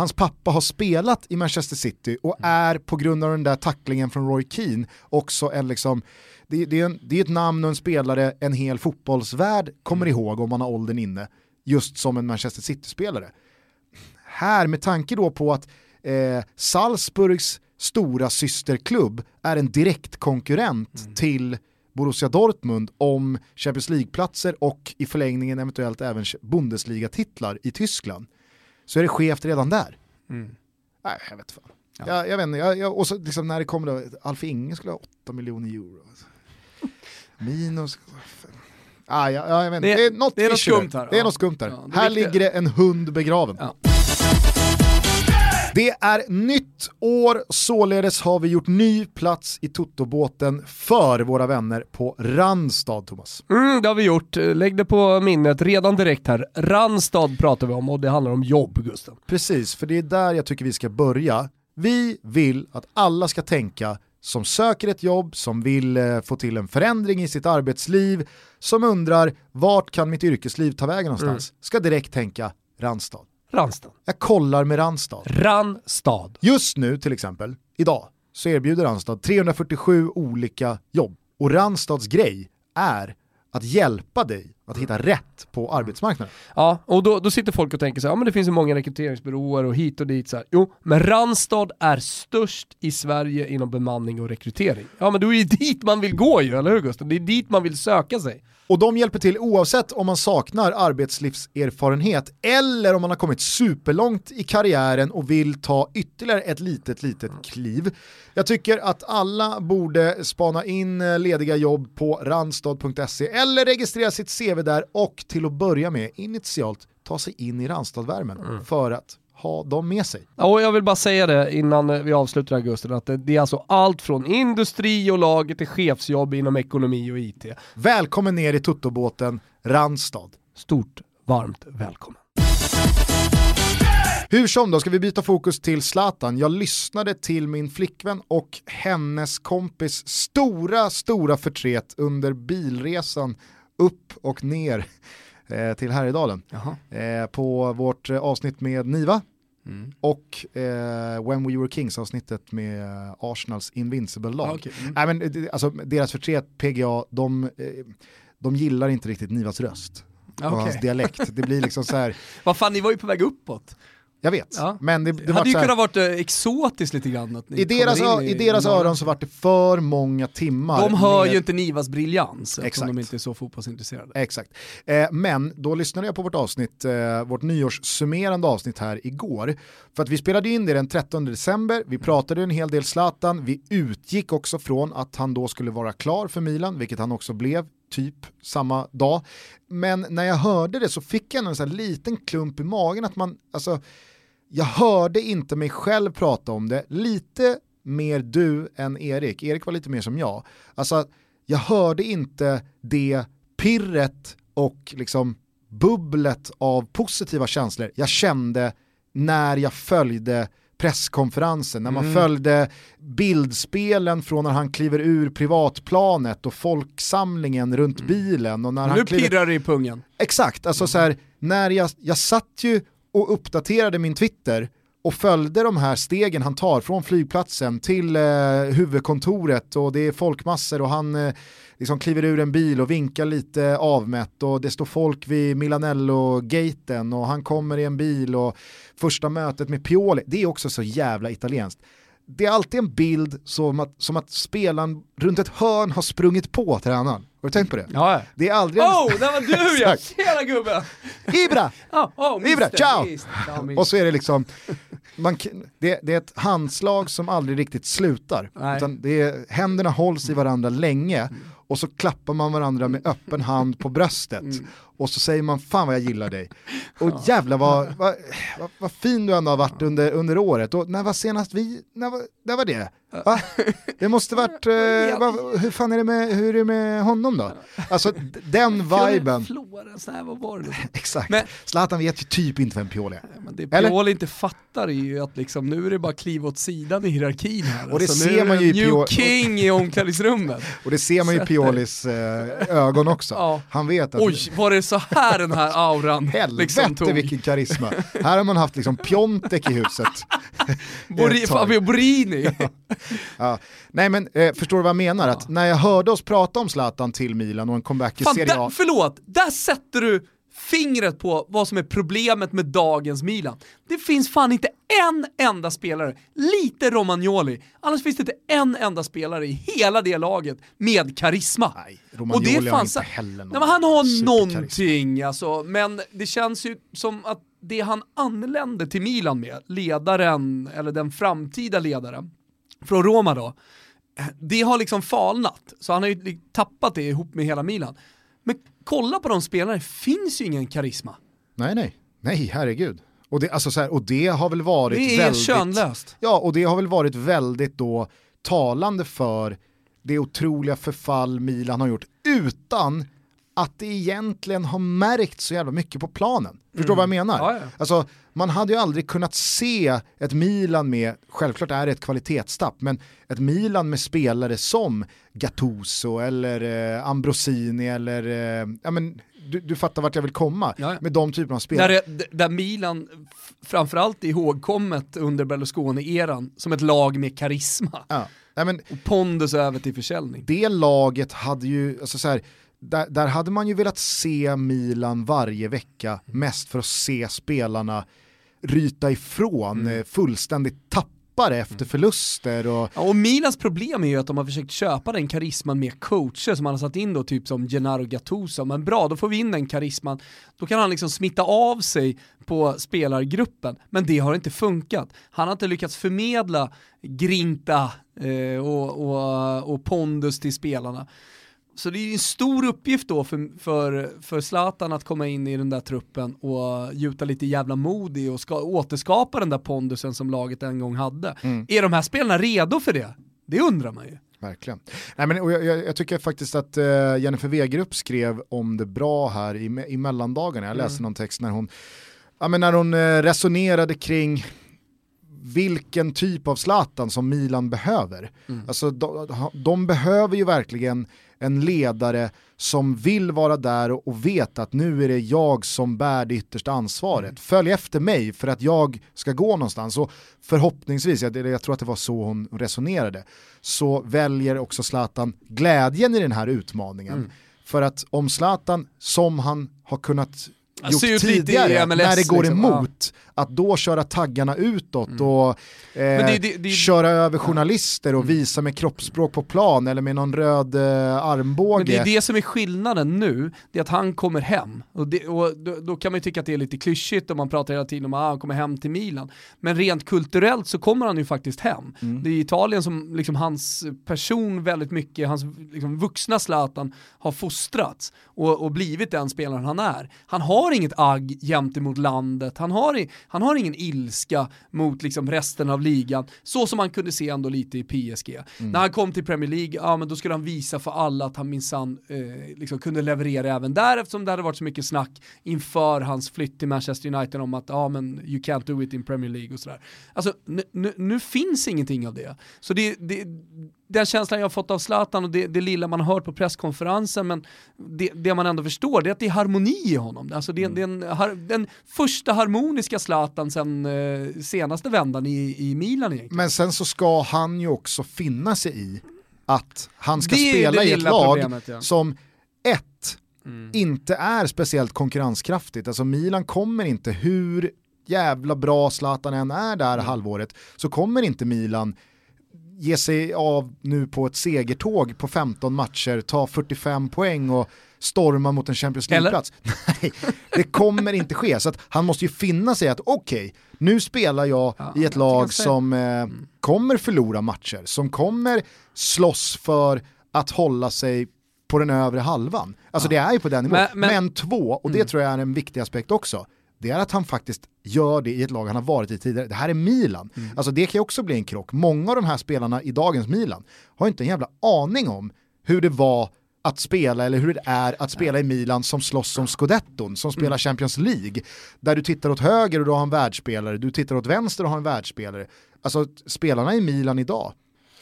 Hans pappa har spelat i Manchester City och mm. är på grund av den där tacklingen från Roy Keane också en liksom det, det, är en, det är ett namn och en spelare en hel fotbollsvärld kommer mm. ihåg om man har åldern inne, just som en Manchester City-spelare. Här, med tanke då på att eh, Salzburgs stora systerklubb är en direkt konkurrent mm. till Borussia Dortmund om Champions League-platser och i förlängningen eventuellt även Bundesliga-titlar i Tyskland så är det skevt redan där. Mm. Nej, jag vet fan. Ja. Jag, jag vet inte, jag, jag, och så liksom när det kommer då, Alf Inge skulle ha 8 miljoner euro. Minus... Ah, ja, ja, jag vet det, det är något, det är något skumt här. Det är något skumt här. Ja, här ligger det en hund begraven. Ja. Det är nytt år, således har vi gjort ny plats i Toto-båten för våra vänner på Randstad, Thomas. Mm, det har vi gjort. Lägg det på minnet redan direkt här. Randstad pratar vi om och det handlar om jobb, Gusten. Precis, för det är där jag tycker vi ska börja. Vi vill att alla ska tänka som söker ett jobb, som vill eh, få till en förändring i sitt arbetsliv, som undrar vart kan mitt yrkesliv ta vägen någonstans, mm. ska direkt tänka Randstad. Randstad. Jag kollar med Randstad. Randstad. Just nu till exempel, idag, så erbjuder Randstad 347 olika jobb. Och Randstads grej är att hjälpa dig att hitta rätt på arbetsmarknaden. Ja, och då, då sitter folk och tänker så här, ja men det finns ju många rekryteringsbyråer och hit och dit så här. Jo, men Randstad är störst i Sverige inom bemanning och rekrytering. Ja men då är ju dit man vill gå ju, eller hur Gustav? Det är dit man vill söka sig. Och de hjälper till oavsett om man saknar arbetslivserfarenhet eller om man har kommit superlångt i karriären och vill ta ytterligare ett litet, litet kliv. Jag tycker att alla borde spana in eh, lediga jobb på randstad.se eller registrera sitt CV där och till att börja med initialt ta sig in i Randstadvärmen mm. för att ha dem med sig. Och jag vill bara säga det innan vi avslutar augusti, att det är alltså allt från industri och lager till chefsjobb inom ekonomi och IT. Välkommen ner i tuttobåten Randstad. Stort varmt välkommen. Hur som då, ska vi byta fokus till Zlatan. Jag lyssnade till min flickvän och hennes kompis stora, stora förtret under bilresan upp och ner eh, till Härjedalen. Eh, på vårt avsnitt med Niva mm. och eh, When We Were Kings avsnittet med Arsenals Invincible-lag. Ah, okay. mm. äh, alltså, deras förtret, PGA, de, eh, de gillar inte riktigt Nivas röst. Okay. Och hans dialekt. Det blir liksom så här. Vad fan, ni var ju på väg uppåt. Jag vet, ja. men det, det hade ju här, kunnat varit eh, exotiskt lite grann. I deras, i, i deras öron så var det för många timmar. De hör med... ju inte Nivas briljans eftersom de inte är så fotbollsintresserade. Exakt. Eh, men då lyssnade jag på vårt avsnitt, eh, vårt nyårssummerande avsnitt här igår. För att vi spelade in det den 13 december, vi pratade en hel del Zlatan, vi utgick också från att han då skulle vara klar för Milan, vilket han också blev typ samma dag. Men när jag hörde det så fick jag en sån liten klump i magen att man, alltså jag hörde inte mig själv prata om det, lite mer du än Erik, Erik var lite mer som jag. Alltså, jag hörde inte det pirret och liksom bubblet av positiva känslor jag kände när jag följde presskonferensen, när man mm. följde bildspelen från när han kliver ur privatplanet och folksamlingen runt mm. bilen. Och när nu han kliver... pirrar det i pungen. Exakt, alltså så här, när jag, jag satt ju och uppdaterade min Twitter och följde de här stegen han tar från flygplatsen till eh, huvudkontoret och det är folkmassor och han eh, liksom kliver ur en bil och vinkar lite avmätt och det står folk vid Milanello-gaten och han kommer i en bil och första mötet med Pioli, det är också så jävla italienskt det är alltid en bild som att, som att spelaren runt ett hörn har sprungit på tränaren. Har du tänkt på det? Ja. Det är aldrig... Oh, det var du ja! Tjena gubben! Ibra! Oh, oh, Ibra, ciao! Ja, och så är det liksom, man, det, det, är ett handslag som aldrig riktigt slutar. Utan det är, händerna hålls i varandra länge och så klappar man varandra med öppen hand på bröstet mm. Och så säger man fan vad jag gillar dig. Och ja. jävlar vad, vad, vad, vad, fin du ändå har varit under, under året. Och när var senast vi, när var, när var det? Va? Det måste varit, eh, va, hur fan är det med, hur är det med honom då? Alltså den viben. Florens, nej vad var det Exakt, men, Zlatan vet ju typ inte vem Pioli är. Men det Pioli inte fattar är ju att liksom, nu är det bara kliva åt sidan i hierarkin här. Och det alltså, ser man ju i New Pioli. King i omklädningsrummet. och det ser man ju i Piolis eh, ögon också. Ja. Han vet att... Oj, var det så här den här auran Helvete liksom tog? vilken karisma. här har man haft liksom Piontek i huset. Fabio Borini. ja. ja. Nej men eh, förstår du vad jag menar? Att när jag hörde oss prata om Zlatan till Milan och en comeback i Fan, Serie A. förlåt, där sätter du fingret på vad som är problemet med dagens Milan. Det finns fan inte en enda spelare, lite Romagnoli, annars finns det inte en enda spelare i hela det laget med karisma. Nej, Romagnoli och det fanns, har inte heller någon nej, Han har någonting alltså, men det känns ju som att det han anlände till Milan med, ledaren, eller den framtida ledaren, från Roma då, det har liksom falnat. Så han har ju tappat det ihop med hela Milan. Men kolla på de spelarna, det finns ju ingen karisma. Nej, nej, nej, herregud. Och det, alltså så här, och det har väl varit det är väldigt... könlöst. Ja, och det har väl varit väldigt då talande för det otroliga förfall Milan har gjort utan att det egentligen har märkt så jävla mycket på planen. Förstår du vad jag mm. menar? Ja, ja. Alltså, man hade ju aldrig kunnat se ett Milan med, självklart är det ett kvalitetstapp, men ett Milan med spelare som Gattuso eller eh, Ambrosini eller, eh, ja men du, du, fattar vart jag vill komma ja, med de typerna av spelare. Där, där Milan framförallt är ihågkommet under Berlusconi-eran som ett lag med karisma. Ja. Nej, men, och pondus över till försäljning. Det laget hade ju, alltså så här, där, där, hade man ju velat se Milan varje vecka, mest för att se spelarna ryta ifrån, mm. Eh, fullständigt tappare efter mm. förluster. Och... Ja, och Milans problem är ju att de har försökt köpa den karisman med coacher som man har satt in då, typ som Gennaro Gattuso. Men bra, då får vi in den karisman. Då kan han liksom smitta av sig på spelargruppen. Men det har inte funkat. Han har inte lyckats förmedla grinta eh, och, och, och pondus till spelarna. Så det är en stor uppgift då för, för, för Zlatan att komma in i den där truppen och gjuta lite jävla mod i och ska, återskapa den där pondusen som laget en gång hade. Mm. Är de här spelarna redo för det? Det undrar man ju. Verkligen. Nej, men, och jag, jag, tycker faktiskt att uh, Jennifer Wegerup skrev om det bra här i, i mellandagarna. Jag läste mm. någon text när hon, ja, men när hon uh, resonerade kring vilken typ av Zlatan som Milan behöver. Mm. Alltså, de, de, behöver ju verkligen en ledare som vill vara där och, och vet att nu är det jag som bär det yttersta ansvaret. Mm. Följ efter mig för att jag ska gå någonstans. Och förhoppningsvis, jag, jag tror att det var så hon resonerade, så väljer också Zlatan glädjen i den här utmaningen. Mm. För att om Zlatan, som han har kunnat gjort tidigare, MLS, när det går liksom, emot, ja. att då köra taggarna utåt mm. och eh, det, det, det, köra över journalister och mm. visa med kroppsspråk på plan eller med någon röd eh, armbåge. Men det är det som är skillnaden nu, det är att han kommer hem. Och, och då, då, kan man ju tycka att det är lite klyschigt om man pratar hela tiden om att ah, han kommer hem till Milan. Men rent kulturellt så kommer han ju faktiskt hem. Mm. Det är Italien som liksom hans person väldigt mycket, hans liksom, vuxna Zlatan har fostrats och, och blivit den spelaren han är. Han har inget agg jämt emot landet, han har, han har ingen ilska mot liksom resten av ligan, så som man kunde se ändå lite i PSG. Mm. När han kom till Premier League, ja men då skulle han visa för alla att han minsann eh, liksom kunde leverera även där eftersom det hade varit så mycket snack inför hans flytt till Manchester United om att ja men you can't do it in Premier League och sådär. Alltså nu, nu finns ingenting av det. Så det, det den känslan jag har fått av Zlatan och det, det lilla man har hört på presskonferensen, men det, det, man ändå förstår det är att det är harmoni i honom. Alltså det, mm. det är en, den första harmoniska Zlatan sen eh, senaste vändan i, i Milan egentligen. Men sen så ska han ju också finna sig i att han ska spela i ett lag ja. som ett, mm. inte är speciellt konkurrenskraftigt. Alltså Milan kommer inte, hur jävla bra Zlatan än är där mm. halvåret, så kommer inte Milan ge sig av nu på ett segertåg på 15 matcher, ta 45 poäng och storma mot en Champions League-plats. Nej, det kommer inte ske. Så han måste ju finna sig att okej, okay, nu spelar jag ja, i ett lag som eh, mm. kommer förlora matcher, som kommer slåss för att hålla sig på den övre halvan. Alltså ja. det är ju på den nivån. Men, men, men två, och det mm. tror jag är en viktig aspekt också, det är att han faktiskt gör det i ett lag han har varit i tidigare. Det här är Milan. Mm. Alltså det kan ju också bli en krock. Många av de här spelarna i dagens Milan har inte en jävla aning om hur det var att spela eller hur det är att spela i Milan som slåss om scudetton, som spelar mm. Champions League. Där du tittar åt höger och du har en världsspelare, du tittar åt vänster och har en världsspelare. Alltså spelarna i Milan idag,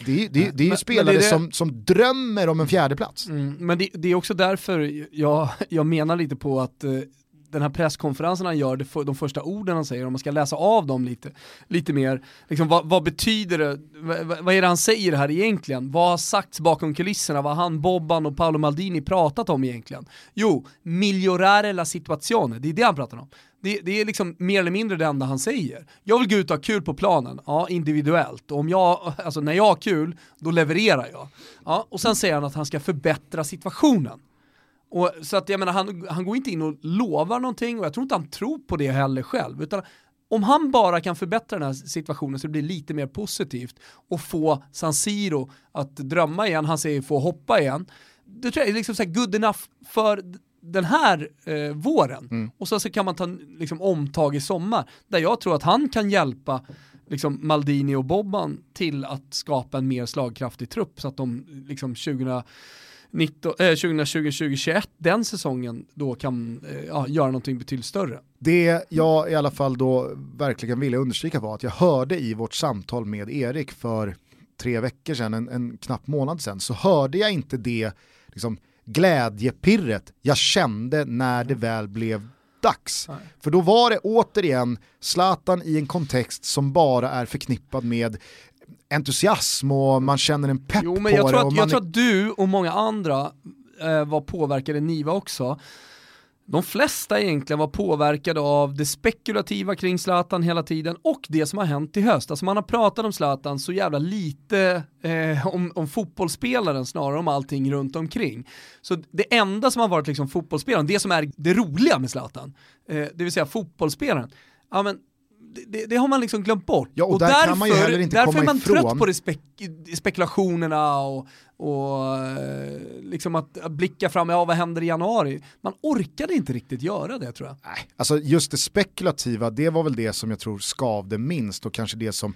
det är, det, det är ju men, spelare men det är. Som, som drömmer om en fjärde plats. Mm, men det, det, är också därför jag, jag menar lite på att eh, den här presskonferensen han gör, för, de första orden han säger, om man ska läsa av dem lite, lite mer, liksom, vad, vad betyder det, vad, vad, är det han säger här egentligen? Vad har sagts bakom kulisserna? Vad har han, Bobban och Paolo Maldini pratat om egentligen? Jo, migliorare la situazione, det är det han pratar om. Det, det, är liksom mer eller mindre det enda han säger. Jag vill gå ut och ha kul på planen, ja individuellt. Och om jag, alltså när jag har kul, då levererar jag. Ja, och sen säger han att han ska förbättra situationen. Och, så att jag menar, han, han går inte in och lovar någonting och jag tror inte han tror på det heller själv. Utan om han bara kan förbättra den här situationen så det blir lite mer positivt och få San Siro att drömma igen, han säger få hoppa igen. Det tror jag är liksom så good enough för den här eh, våren. Mm. Och så, så kan man ta liksom, omtag i sommar. Där jag tror att han kan hjälpa liksom, Maldini och Bobban till att skapa en mer slagkraftig trupp så att de liksom 20 2020-2021, eh, den säsongen då kan eh, ja, göra någonting betydligt större. Det jag i alla fall då verkligen ville understryka var att jag hörde i vårt samtal med Erik för tre veckor sedan, en, en knapp månad sedan, så hörde jag inte det liksom, glädjepirret jag kände när det väl blev dags. Nej. För då var det återigen Zlatan i en kontext som bara är förknippad med entusiasm och man känner en pepp jo, men jag på tror det. Att, jag tror att du och många andra eh, var påverkade, Niva också. De flesta egentligen var påverkade av det spekulativa kring Zlatan hela tiden och det som har hänt i höst. Alltså man har pratat om Zlatan så jävla lite eh, om, om fotbollsspelaren snarare om allting runt omkring. Så det enda som har varit liksom fotbollsspelaren, det som är det roliga med Zlatan, eh, det vill säga fotbollsspelaren, ja men det, det, har man liksom glömt bort. Ja, och, och där därför, därför är man ifrån. trött på det spek spekulationerna och, och eh, liksom att, att blicka fram, ja vad händer i januari? Man orkade inte riktigt göra det tror jag. Nej, alltså just det spekulativa, det var väl det som jag tror skavde minst och kanske det som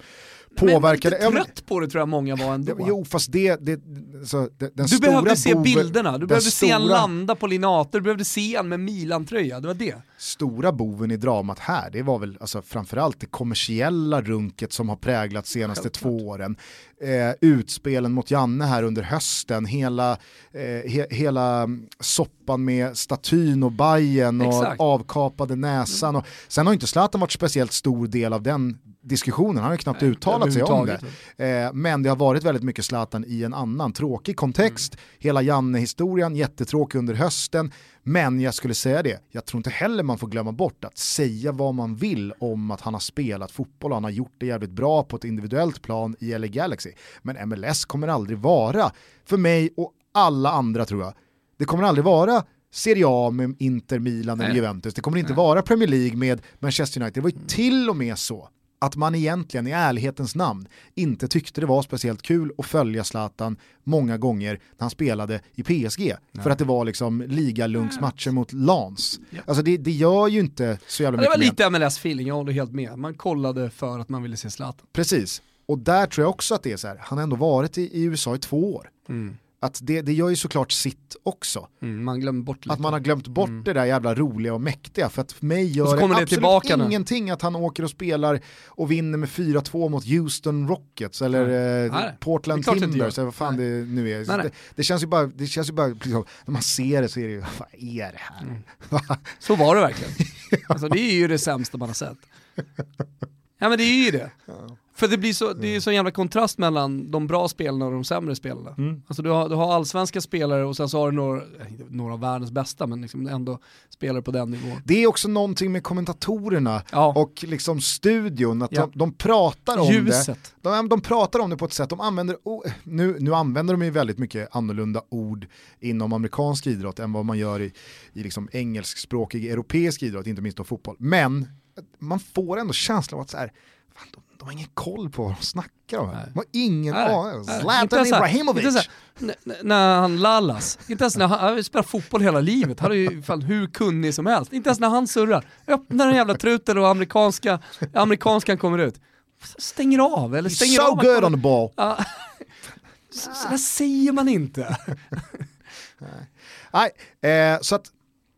påverkade... Men lite trött på det tror jag många var ändå. Jo fast det, det så, den Du stora behövde se boven, bilderna, du behövde stora, se han landa på Linater, du behövde se han med Milan-tröja, det var det. Stora boven i dramat här, det var väl alltså, framförallt det kommersiella runket som har präglat senaste Självklart. två åren. Eh, utspelen mot Janne här under hösten, hela, eh, he, hela soppan med statyn och bajen och Exakt. avkapade näsan. Och, sen har inte Zlatan varit speciellt stor del av den diskussionen, han har ju knappt Nej, uttalat sig om det. Eh, men det har varit väldigt mycket Zlatan i en annan tråkig kontext. Mm. Hela Janne-historien, jättetråkig under hösten. Men jag skulle säga det, jag tror inte heller man får glömma bort att säga vad man vill om att han har spelat fotboll och han har gjort det jävligt bra på ett individuellt plan i LA Galaxy. Men MLS kommer aldrig vara, för mig och alla andra tror jag, det kommer aldrig vara Serie A med Inter, Milan eller Juventus. Det kommer inte Nej. vara Premier League med Manchester United. Det var ju till och med så att man egentligen i ärlighetens namn inte tyckte det var speciellt kul att följa Zlatan många gånger när han spelade i PSG. Nej. För att det var liksom ligalunksmatcher mot Lans. Ja. Alltså det, det, gör ju inte så jävla mycket Det var lite MLS-feeling, jag håller helt med. Man kollade för att man ville se Zlatan. Precis, och där tror jag också att det är så här, han har ändå varit i, i USA i två år. Mm att det, det gör ju såklart sitt också. Mm, man. Att man har glömt bort mm. det där jävla roliga och mäktiga. För att för mig gör det, det absolut ingenting nu. att han åker och spelar och vinner med 4-2 mot Houston Rockets eller eh, Portland Timbers eller vad fan nej. det nu är. Det, det, känns ju bara, det känns ju bara liksom, när man ser det så är det ju, vad är det här? Mm. så var det verkligen. alltså, det är ju det sämsta man har sett. Ja men det är ju det. Ja. För det blir så, det är så en jävla kontrast mellan de bra spelarna och de sämre spelarna. Mm. Alltså du har, du har allsvenska spelare och sen så har du några, några av världens bästa men liksom ändå spelare på den nivån. Det är också någonting med kommentatorerna ja. och liksom studion, att ja. de, de, pratar om Ljuset. det. De, de pratar om det på ett sätt, de använder, nu, nu använder de ju väldigt mycket annorlunda ord inom amerikansk idrott än vad man gör i, i liksom engelskspråkig europeisk idrott, inte minst då fotboll. Men man får ändå känslan av att så här, fan, de, har ingen koll på vad de snackar om. De har ingen aning. Zlatan Ibrahimovic. När han lallas, inte ens när han, han spelar fotboll hela livet, han är ju fan hur kunnig som helst. Inte ens när han surrar. Öppnar den jävla truten och amerikanska, amerikanskan kommer ut. Stänger av, eller stänger so av. So good on the ball. så, så där säger man inte. Nej, eh, så att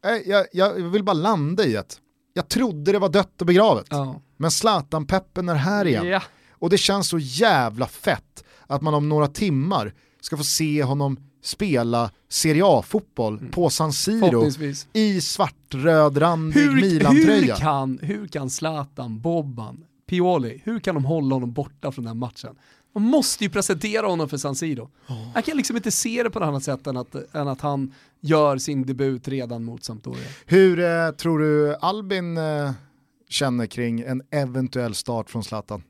eh, jag, jag vill bara landa i att jag trodde det var dött och begravet. Ja. Men Zlatan-peppen är här igen. Ja. Och det känns så jävla fett att man om några timmar ska få se honom spela Serie A-fotboll mm. på San Siro i svartrödrandig Milan-tröja. Hur kan, hur kan Zlatan, Bobban, Pioli, hur kan de hålla honom borta från den matchen? Man måste ju presentera honom för San Siro. Oh. Jag kan liksom inte se det på något annat sätt än att, än att han gör sin debut redan mot Sampdoria. Hur eh, tror du Albin eh, känner kring en eventuell start från Zlatan?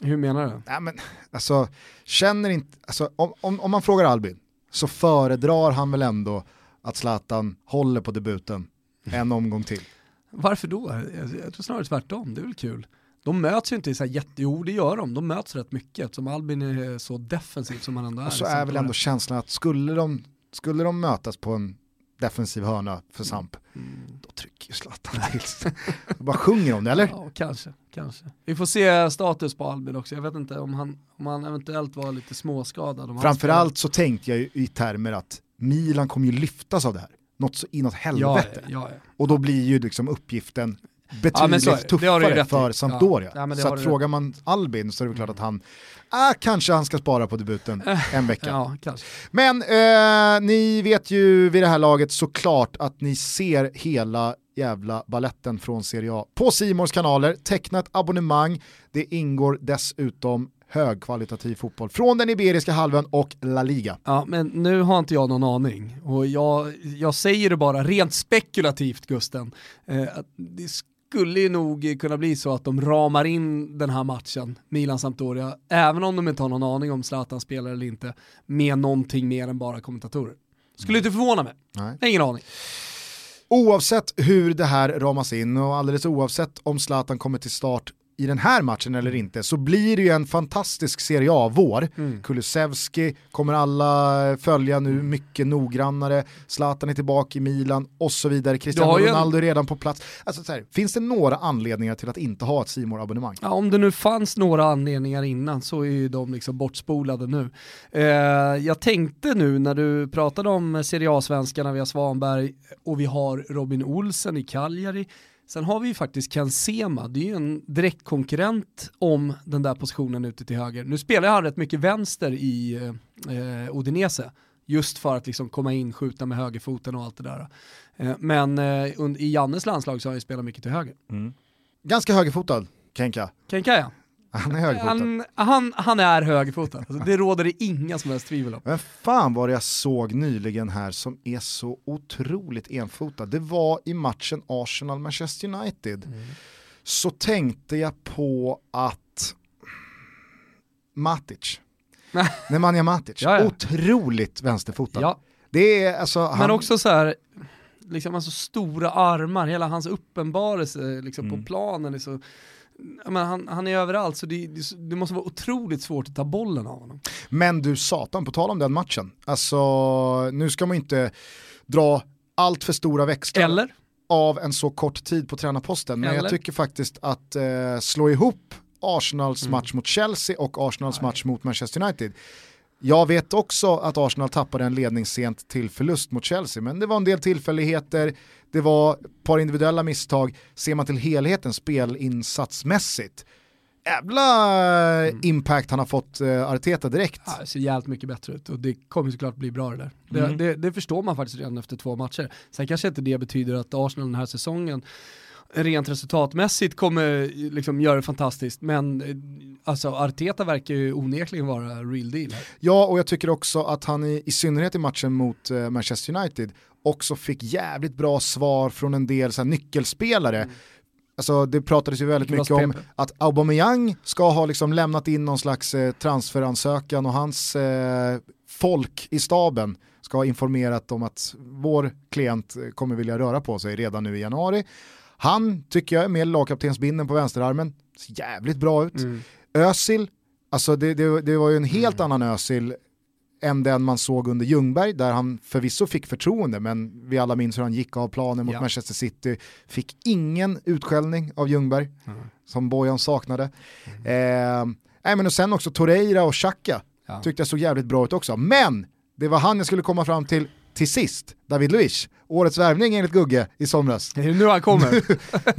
Hur menar du? Nej, men, alltså, känner inte, alltså, om, om, om man frågar Albin så föredrar han väl ändå att Zlatan håller på debuten en omgång till. Varför då? Jag, jag tror snarare tvärtom, det är väl kul. De möts ju inte så här jätte, jo det gör de, de möts rätt mycket eftersom Albin är så defensiv som han ändå är. Och så är väl ändå känslan att skulle de, skulle de mötas på en defensiv hörna för. Samp, mm. då trycker ju Zlatan till. bara sjunger om det eller? Ja, kanske, kanske. Vi får se status på Albin också, jag vet inte om han, om han eventuellt var lite småskadad. Framförallt så tänkte jag ju i termer att Milan kommer ju lyftas av det här. Något så inåt helvete. Ja, ja, ja. Och då blir ju liksom uppgiften betydligt ja, tuffare för Sampdoria. Ja. Ja, så att frågar man Albin så är det klart att han, ah, kanske han ska spara på debuten en vecka. Men eh, ni vet ju vid det här laget såklart att ni ser hela jävla balletten från Serie A på Simors kanaler, teckna ett abonnemang, det ingår dessutom högkvalitativ fotboll från den Iberiska halvön och La Liga. Ja, men nu har inte jag någon aning och jag, jag säger det bara rent spekulativt Gusten. Eh, det skulle ju nog kunna bli så att de ramar in den här matchen, Milan-Sampdoria, även om de inte har någon aning om Zlatan spelar eller inte, med någonting mer än bara kommentatorer. Skulle inte förvåna mig. Nej. Ingen aning. Oavsett hur det här ramas in och alldeles oavsett om Zlatan kommer till start i den här matchen eller inte så blir det ju en fantastisk Serie A-vår. Mm. Kulusevski kommer alla följa nu mycket noggrannare, Zlatan är tillbaka i Milan och så vidare, Cristiano Ronaldo är redan på plats. Alltså, här, finns det några anledningar till att inte ha ett simor abonnemang Ja, om det nu fanns några anledningar innan så är ju de liksom bortspolade nu. Eh, jag tänkte nu när du pratade om Serie A-svenskarna, vi har Svanberg och vi har Robin Olsen i Cagliari, Sen har vi ju faktiskt Ken Sema, det är ju en direktkonkurrent om den där positionen ute till höger. Nu spelar han rätt mycket vänster i eh, Odinese, just för att liksom komma in, skjuta med högerfoten och allt det där. Eh, men eh, i Jannes landslag så har han ju spelat mycket till höger. Mm. Ganska högerfotad, Kenka. Kenka ja. Han är högerfotad. Han, han, han är högerfotad, alltså, det råder det inga som helst tvivel om. Men fan vad jag såg nyligen här som är så otroligt enfotad. Det var i matchen Arsenal-Manchester United. Mm. Så tänkte jag på att Matic, Nemanja Matic, ja, ja. otroligt vänsterfotad. Ja. Det är alltså, han... Men också så här, liksom alltså stora armar, hela hans uppenbarelse liksom mm. på planen är så men han, han är överallt så det, det, måste vara otroligt svårt att ta bollen av honom. Men du satan, på tal om den matchen, alltså nu ska man inte dra allt för stora växlar Eller? av en så kort tid på tränarposten, men Eller? jag tycker faktiskt att eh, slå ihop Arsenals mm. match mot Chelsea och Arsenals Nej. match mot Manchester United jag vet också att Arsenal tappade en ledning sent till förlust mot Chelsea, men det var en del tillfälligheter, det var ett par individuella misstag. Ser man till helheten spelinsatsmässigt, jävla mm. impact han har fått uh, Arteta direkt. Ja, det ser jävligt mycket bättre ut och det kommer såklart bli bra det där. Det, mm. det, det, förstår man faktiskt redan efter två matcher. Sen kanske inte det betyder att Arsenal den här säsongen rent resultatmässigt kommer liksom göra det fantastiskt, men eh, alltså Arteta verkar ju onekligen vara real deal. Ja, och jag tycker också att han i, i synnerhet i matchen mot uh, Manchester United också fick jävligt bra svar från en del så här, nyckelspelare. Mm. Alltså det pratades ju väldigt mycket om att Aubameyang ska ha liksom lämnat in någon slags eh, transferansökan och hans eh, folk i staben ska ha informerat om att vår klient kommer vilja röra på sig redan nu i januari. Han tycker jag är med lagkaptensbinden på vänsterarmen, ser jävligt bra ut. Mm. Özil, alltså det, det, det, var ju en helt mm. annan Özil än den man såg under Ljungberg, där han förvisso fick förtroende, men vi alla minns hur han gick av planen mot ja. Manchester City, fick ingen utskällning av Ljungberg, mm. som Bojan saknade. Mm. Eh, men och sen också Torreira och Xhaka, ja. tyckte jag såg jävligt bra ut också. Men det var han jag skulle komma fram till till sist, David Luiz, årets värvning enligt Gugge i somras. Det är nu han kommer.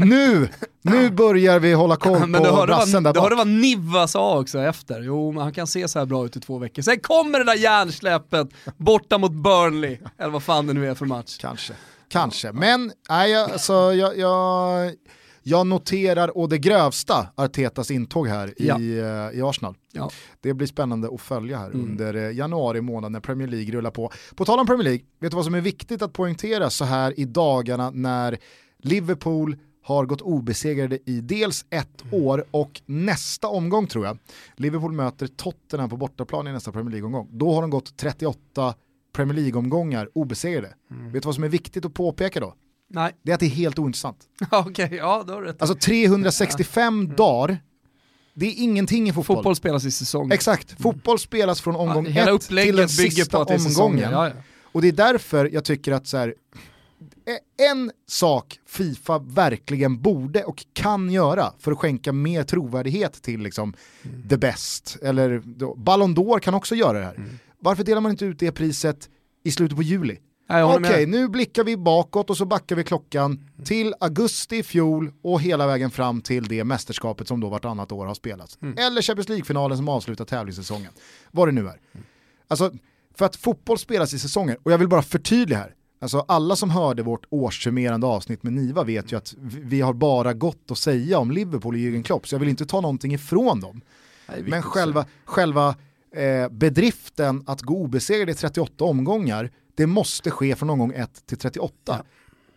nu, nu börjar vi hålla koll men på brassen där bak. Du hörde vad Niva sa också efter, jo men han kan se så här bra ut i två veckor. Sen kommer det där hjärnsläppet borta mot Burnley, eller vad fan det nu är för match. Kanske, kanske. Men, nej, alltså, jag, jag jag noterar å det grövsta Artetas intåg här ja. i, uh, i Arsenal. Ja. Det blir spännande att följa här mm. under uh, januari månad när Premier League rullar på. På tal om Premier League, vet du vad som är viktigt att poängtera så här i dagarna när Liverpool har gått obesegrade i dels ett mm. år och nästa omgång tror jag. Liverpool möter Tottenham på bortaplan i nästa Premier League-omgång. Då har de gått 38 Premier League-omgångar obesegrade. Mm. Vet du vad som är viktigt att påpeka då? Nej. Det är att det är helt ointressant. Okej, okay, ja då har du rätt. Alltså 365 ja. dagar, det är ingenting i fotboll. Fotboll spelas i säsong. Exakt, mm. fotboll spelas från omgång ja, ett till den sista omgången. Ja, ja. Och det är därför jag tycker att så här, en sak Fifa verkligen borde och kan göra för att skänka mer trovärdighet till liksom mm. the best, eller Ballon d'Or kan också göra det här. Mm. Varför delar man inte ut det priset i slutet på juli? Okej, okay, nu blickar vi bakåt och så backar vi klockan till augusti i fjol och hela vägen fram till det mästerskapet som då vartannat år har spelats. Mm. Eller Champions League-finalen som avslutar tävlingssäsongen. Vad det nu är. Alltså, för att fotboll spelas i säsonger, och jag vill bara förtydliga här, Alltså alla som hörde vårt årssummerande avsnitt med Niva vet ju att vi har bara gott att säga om Liverpool och Jürgen Klopp, så jag vill inte ta någonting ifrån dem. Men själva, själva eh, bedriften att gå obesegrad i 38 omgångar, det måste ske från omgång 1 till 38. Ja.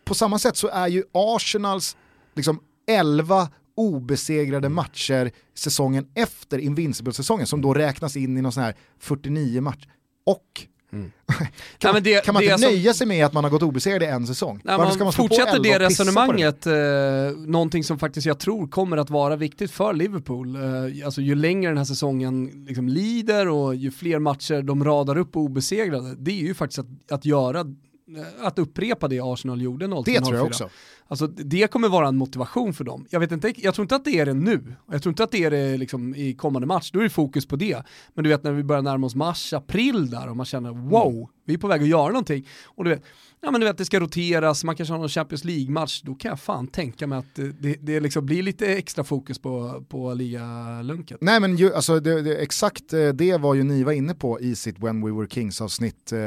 På samma sätt så är ju Arsenals liksom 11 obesegrade matcher säsongen efter Invincible-säsongen som då räknas in i någon sån här 49 match och Mm. kan, man, det, kan man inte som... nöja sig med att man har gått obesegrad i en säsong? Nej, Varför ska man fortsätter det resonemanget, det? Eh, någonting som faktiskt jag tror kommer att vara viktigt för Liverpool. Eh, alltså ju längre den här säsongen liksom lider och ju fler matcher de radar upp obesegrade, det är ju faktiskt att, att göra att upprepa det Arsenal gjorde 0 Det tror jag också. Alltså det kommer vara en motivation för dem. Jag, vet inte, jag tror inte att det är det nu. Jag tror inte att det är det liksom i kommande match. Då är det fokus på det. Men du vet när vi börjar närma oss mars, april där och man känner wow, vi är på väg att göra någonting. Och du vet, ja men du vet det ska roteras, man kanske har någon Champions League-match, då kan jag fan tänka mig att det, det liksom blir lite extra fokus på, på ligalunket. Nej men ju, alltså det, det, exakt eh, det var ju ni var inne på i sitt When We Were Kings avsnitt eh,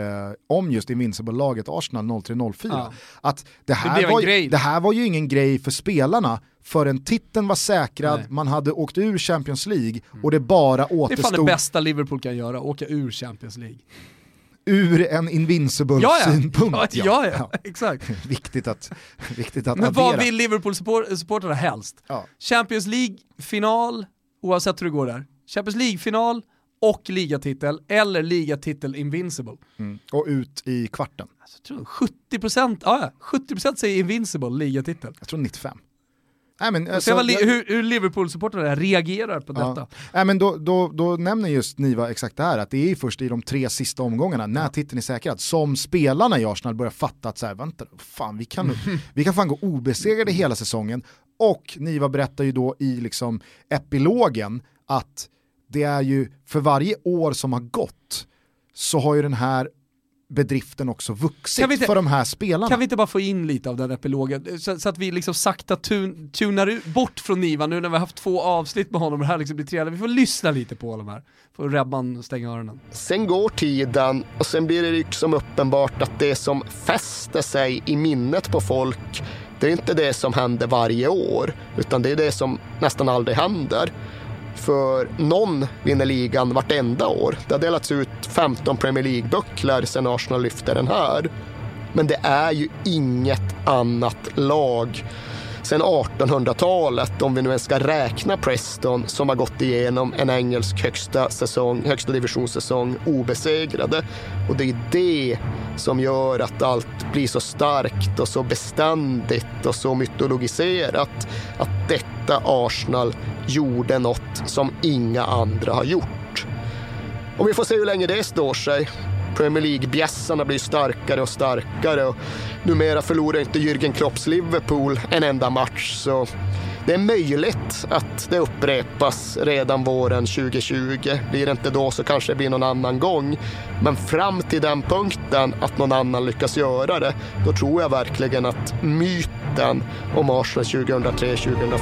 om just Invincible-laget Arsenal 03-04. Ja. Att det här, det, var, det här var ju ingen grej för spelarna förrän titeln var säkrad, Nej. man hade åkt ur Champions League mm. och det bara återstod... Det är fan det bästa Liverpool kan göra, åka ur Champions League ur en invincible-synpunkt. Ja, ja. Ja, exakt. viktigt att, viktigt att Men addera. vad vill Liverpool-supportrarna helst? Champions League-final, oavsett hur det går där. Champions League-final och ligatitel, eller ligatitel Invincible. Mm. Och ut i kvarten. Alltså, jag tror 70%, ja, 70% säger Invincible, ligatitel. Jag tror 95. Nej, men, alltså, vad, hur, hur Liverpool-supportrarna reagerar på ja. detta. Nej, men då, då, då nämner just Niva exakt det här, att det är först i de tre sista omgångarna, när titeln är säkrad, som spelarna i Arsenal börjar fatta att så här, vänta, fan, vi, kan, vi kan fan gå obesegrade hela säsongen. Och Niva berättar ju då i liksom epilogen att det är ju för varje år som har gått så har ju den här bedriften också vuxit inte, för de här spelarna. Kan vi inte bara få in lite av den epilogen, så, så att vi liksom sakta tun, tunar bort från Niva nu när vi har haft två avsnitt med honom och det här liksom blir trevligt. Vi får lyssna lite på honom här, får Rebban stänga öronen. Sen går tiden och sen blir det liksom uppenbart att det som fäster sig i minnet på folk det är inte det som händer varje år, utan det är det som nästan aldrig händer. För någon vinner ligan vartenda år. Det har delats ut 15 Premier League-bucklor sedan Arsenal lyfte den här. Men det är ju inget annat lag sedan 1800-talet, om vi nu ens ska räkna Preston, som har gått igenom en engelsk högsta, säsong, högsta divisionssäsong obesegrade. Och det är det som gör att allt blir så starkt och så beständigt och så mytologiserat. Att detta Arsenal gjorde något som inga andra har gjort. Och vi får se hur länge det står sig. Premier League-bjässarna blir starkare och starkare och numera förlorar inte Jürgen Klopps Liverpool en enda match. Så det är möjligt att det upprepas redan våren 2020. Blir det inte då så kanske det blir någon annan gång. Men fram till den punkten att någon annan lyckas göra det, då tror jag verkligen att myten om Arsenal 2003-2004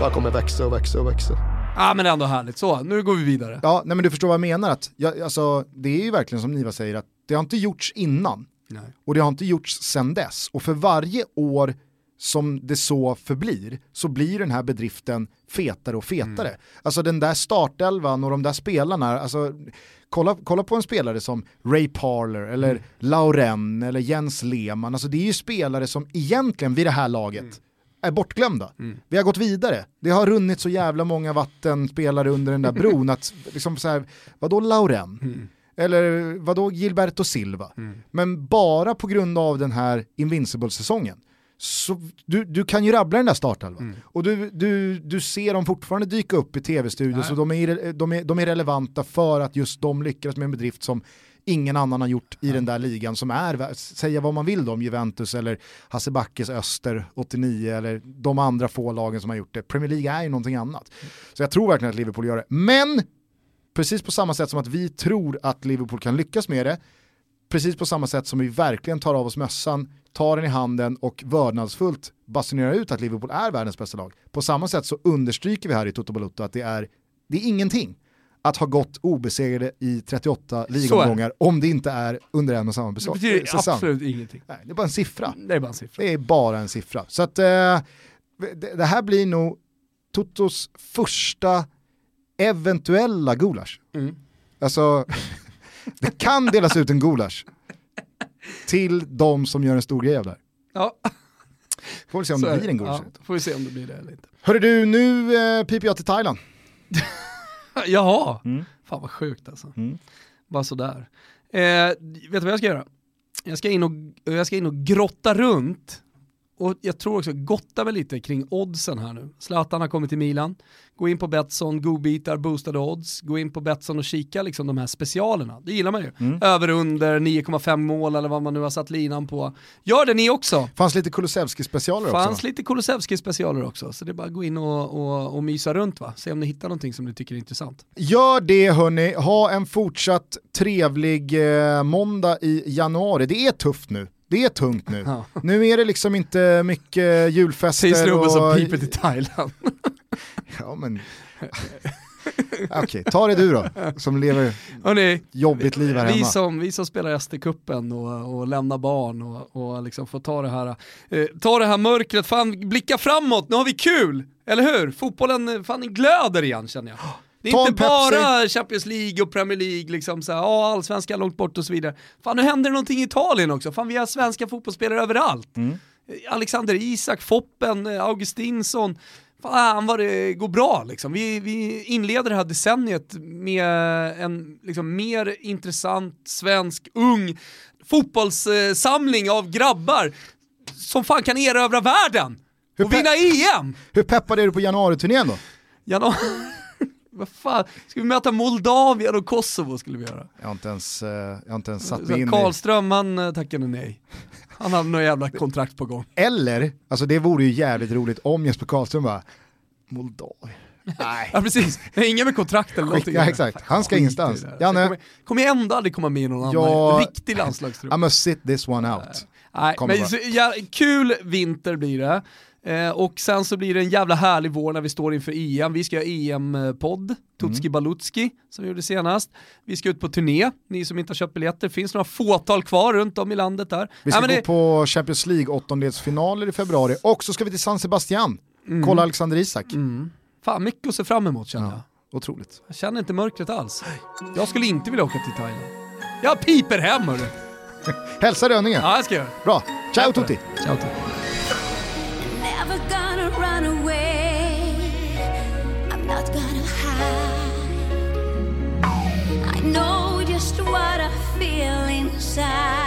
bara kommer växa och växa och växa. Ja men ändå härligt, så nu går vi vidare. Ja, nej men du förstår vad jag menar, att, ja, alltså, det är ju verkligen som Niva säger, att det har inte gjorts innan. Nej. Och det har inte gjorts sedan dess. Och för varje år som det så förblir så blir den här bedriften fetare och fetare. Mm. Alltså den där startelvan och de där spelarna, alltså kolla, kolla på en spelare som Ray Parler eller mm. Lauren eller Jens Lehmann, alltså det är ju spelare som egentligen vid det här laget mm är bortglömda. Mm. Vi har gått vidare. Det har runnit så jävla många vattenspelare under den där bron att, liksom så här, vadå Lauren? Mm. Eller vadå Gilberto Silva? Mm. Men bara på grund av den här Invincible-säsongen. Så du, du kan ju rabbla den där startelvan. Mm. Och du, du, du ser dem fortfarande dyka upp i tv-studios och de är, de, är, de är relevanta för att just de lyckades med en bedrift som ingen annan har gjort i den där ligan som är, säga vad man vill om Juventus eller Hasse Backes Öster 89 eller de andra få lagen som har gjort det. Premier League är ju någonting annat. Så jag tror verkligen att Liverpool gör det. Men, precis på samma sätt som att vi tror att Liverpool kan lyckas med det, precis på samma sätt som vi verkligen tar av oss mössan, tar den i handen och vördnadsfullt basunerar ut att Liverpool är världens bästa lag. På samma sätt så understryker vi här i Toto Balotto att det är, det är ingenting att ha gått obesegrade i 38 ligomgångar om det inte är under en och samma säsong. Det betyder säsong. absolut ingenting. Nej, det är bara en siffra. Det är bara en siffra. Det är bara en siffra. Så att eh, det, här blir nog Totos första eventuella gulasch. Mm. Alltså, det kan delas ut en gulasch till de som gör en stor grej av det här. Ja. Får vi se om Så det blir en gulasch. Ja, får vi se om det blir det eller inte. Hörru du, nu eh, piper jag till Thailand. Jaha, mm. fan vad sjukt alltså. Mm. Bara sådär. Eh, vet du vad jag ska göra? Jag ska in och, jag ska in och grotta runt och jag tror också gotta mig lite kring oddsen här nu. Zlatan har kommit till Milan, gå in på Betsson, godbitar, boostade odds, gå in på Betsson och kika liksom de här specialerna. Det gillar man ju. Mm. Över under 9,5 mål eller vad man nu har satt linan på. Gör det ni också! Fanns lite Kulusevski-specialer också? Fanns lite Kulusevski-specialer också, så det är bara att gå in och, och, och mysa runt va, se om ni hittar någonting som ni tycker är intressant. Gör det hörni, ha en fortsatt trevlig eh, måndag i januari. Det är tufft nu. Det är tungt nu. Ja. Nu är det liksom inte mycket julfester. Säger snubben som piper till Thailand. ja men... Okej, okay, ta det du då, som lever Hörrni, jobbigt liv här vi hemma. Som, vi som spelar SD-cupen och, och lämnar barn och, och liksom får ta det här, eh, ta det här mörkret, fan blicka framåt, nu har vi kul! Eller hur? Fotbollen fan glöder igen känner jag. Det är inte bara Champions League och Premier League, liksom så här, oh, allsvenskan långt bort och så vidare. Fan nu händer det någonting i Italien också, fan vi har svenska fotbollsspelare överallt. Mm. Alexander Isak, Foppen, Augustinsson, fan vad det går bra liksom. Vi, vi inleder det här decenniet med en liksom, mer intressant svensk ung fotbollssamling av grabbar som fan kan erövra världen och vinna EM! Hur peppad är du på januariturnén då? Januari vad fan, ska vi möta Moldavien och Kosovo skulle vi göra? Jag har inte ens, eh, jag har inte ens satt mig in Karlström, han eh, tackade nej. Han hade något jävla kontrakt på gång. Eller, alltså det vore ju jävligt roligt om Jesper Karlström bara, Moldavien. Nej. ja precis, inga med kontrakt eller någonting. Ja exakt, han ska ingenstans. Janne. Kommer, kommer jag ändå aldrig komma med i någon ja, annan riktig landslagstrupp. I'm gonna sit this one out. Nej, men, så, ja, kul vinter blir det. Eh, och sen så blir det en jävla härlig vår när vi står inför EM. Vi ska göra EM-podd, Tutski mm. Balutski, som vi gjorde senast. Vi ska ut på turné, ni som inte har köpt biljetter, det finns några fåtal kvar runt om i landet där. Vi ska ja, gå det... på Champions League åttondelsfinaler i februari och så ska vi till San Sebastian, mm. kolla Alexander Isak. Mm. Fan, mycket att se fram emot känner ja, jag. Otroligt. Jag känner inte mörkret alls. Jag skulle inte vilja åka till Thailand. Jag piper hem hörru. Hälsa Rönninge. Ja, jag ska göra. Bra. Ciao tutti. Ciao tutti. side.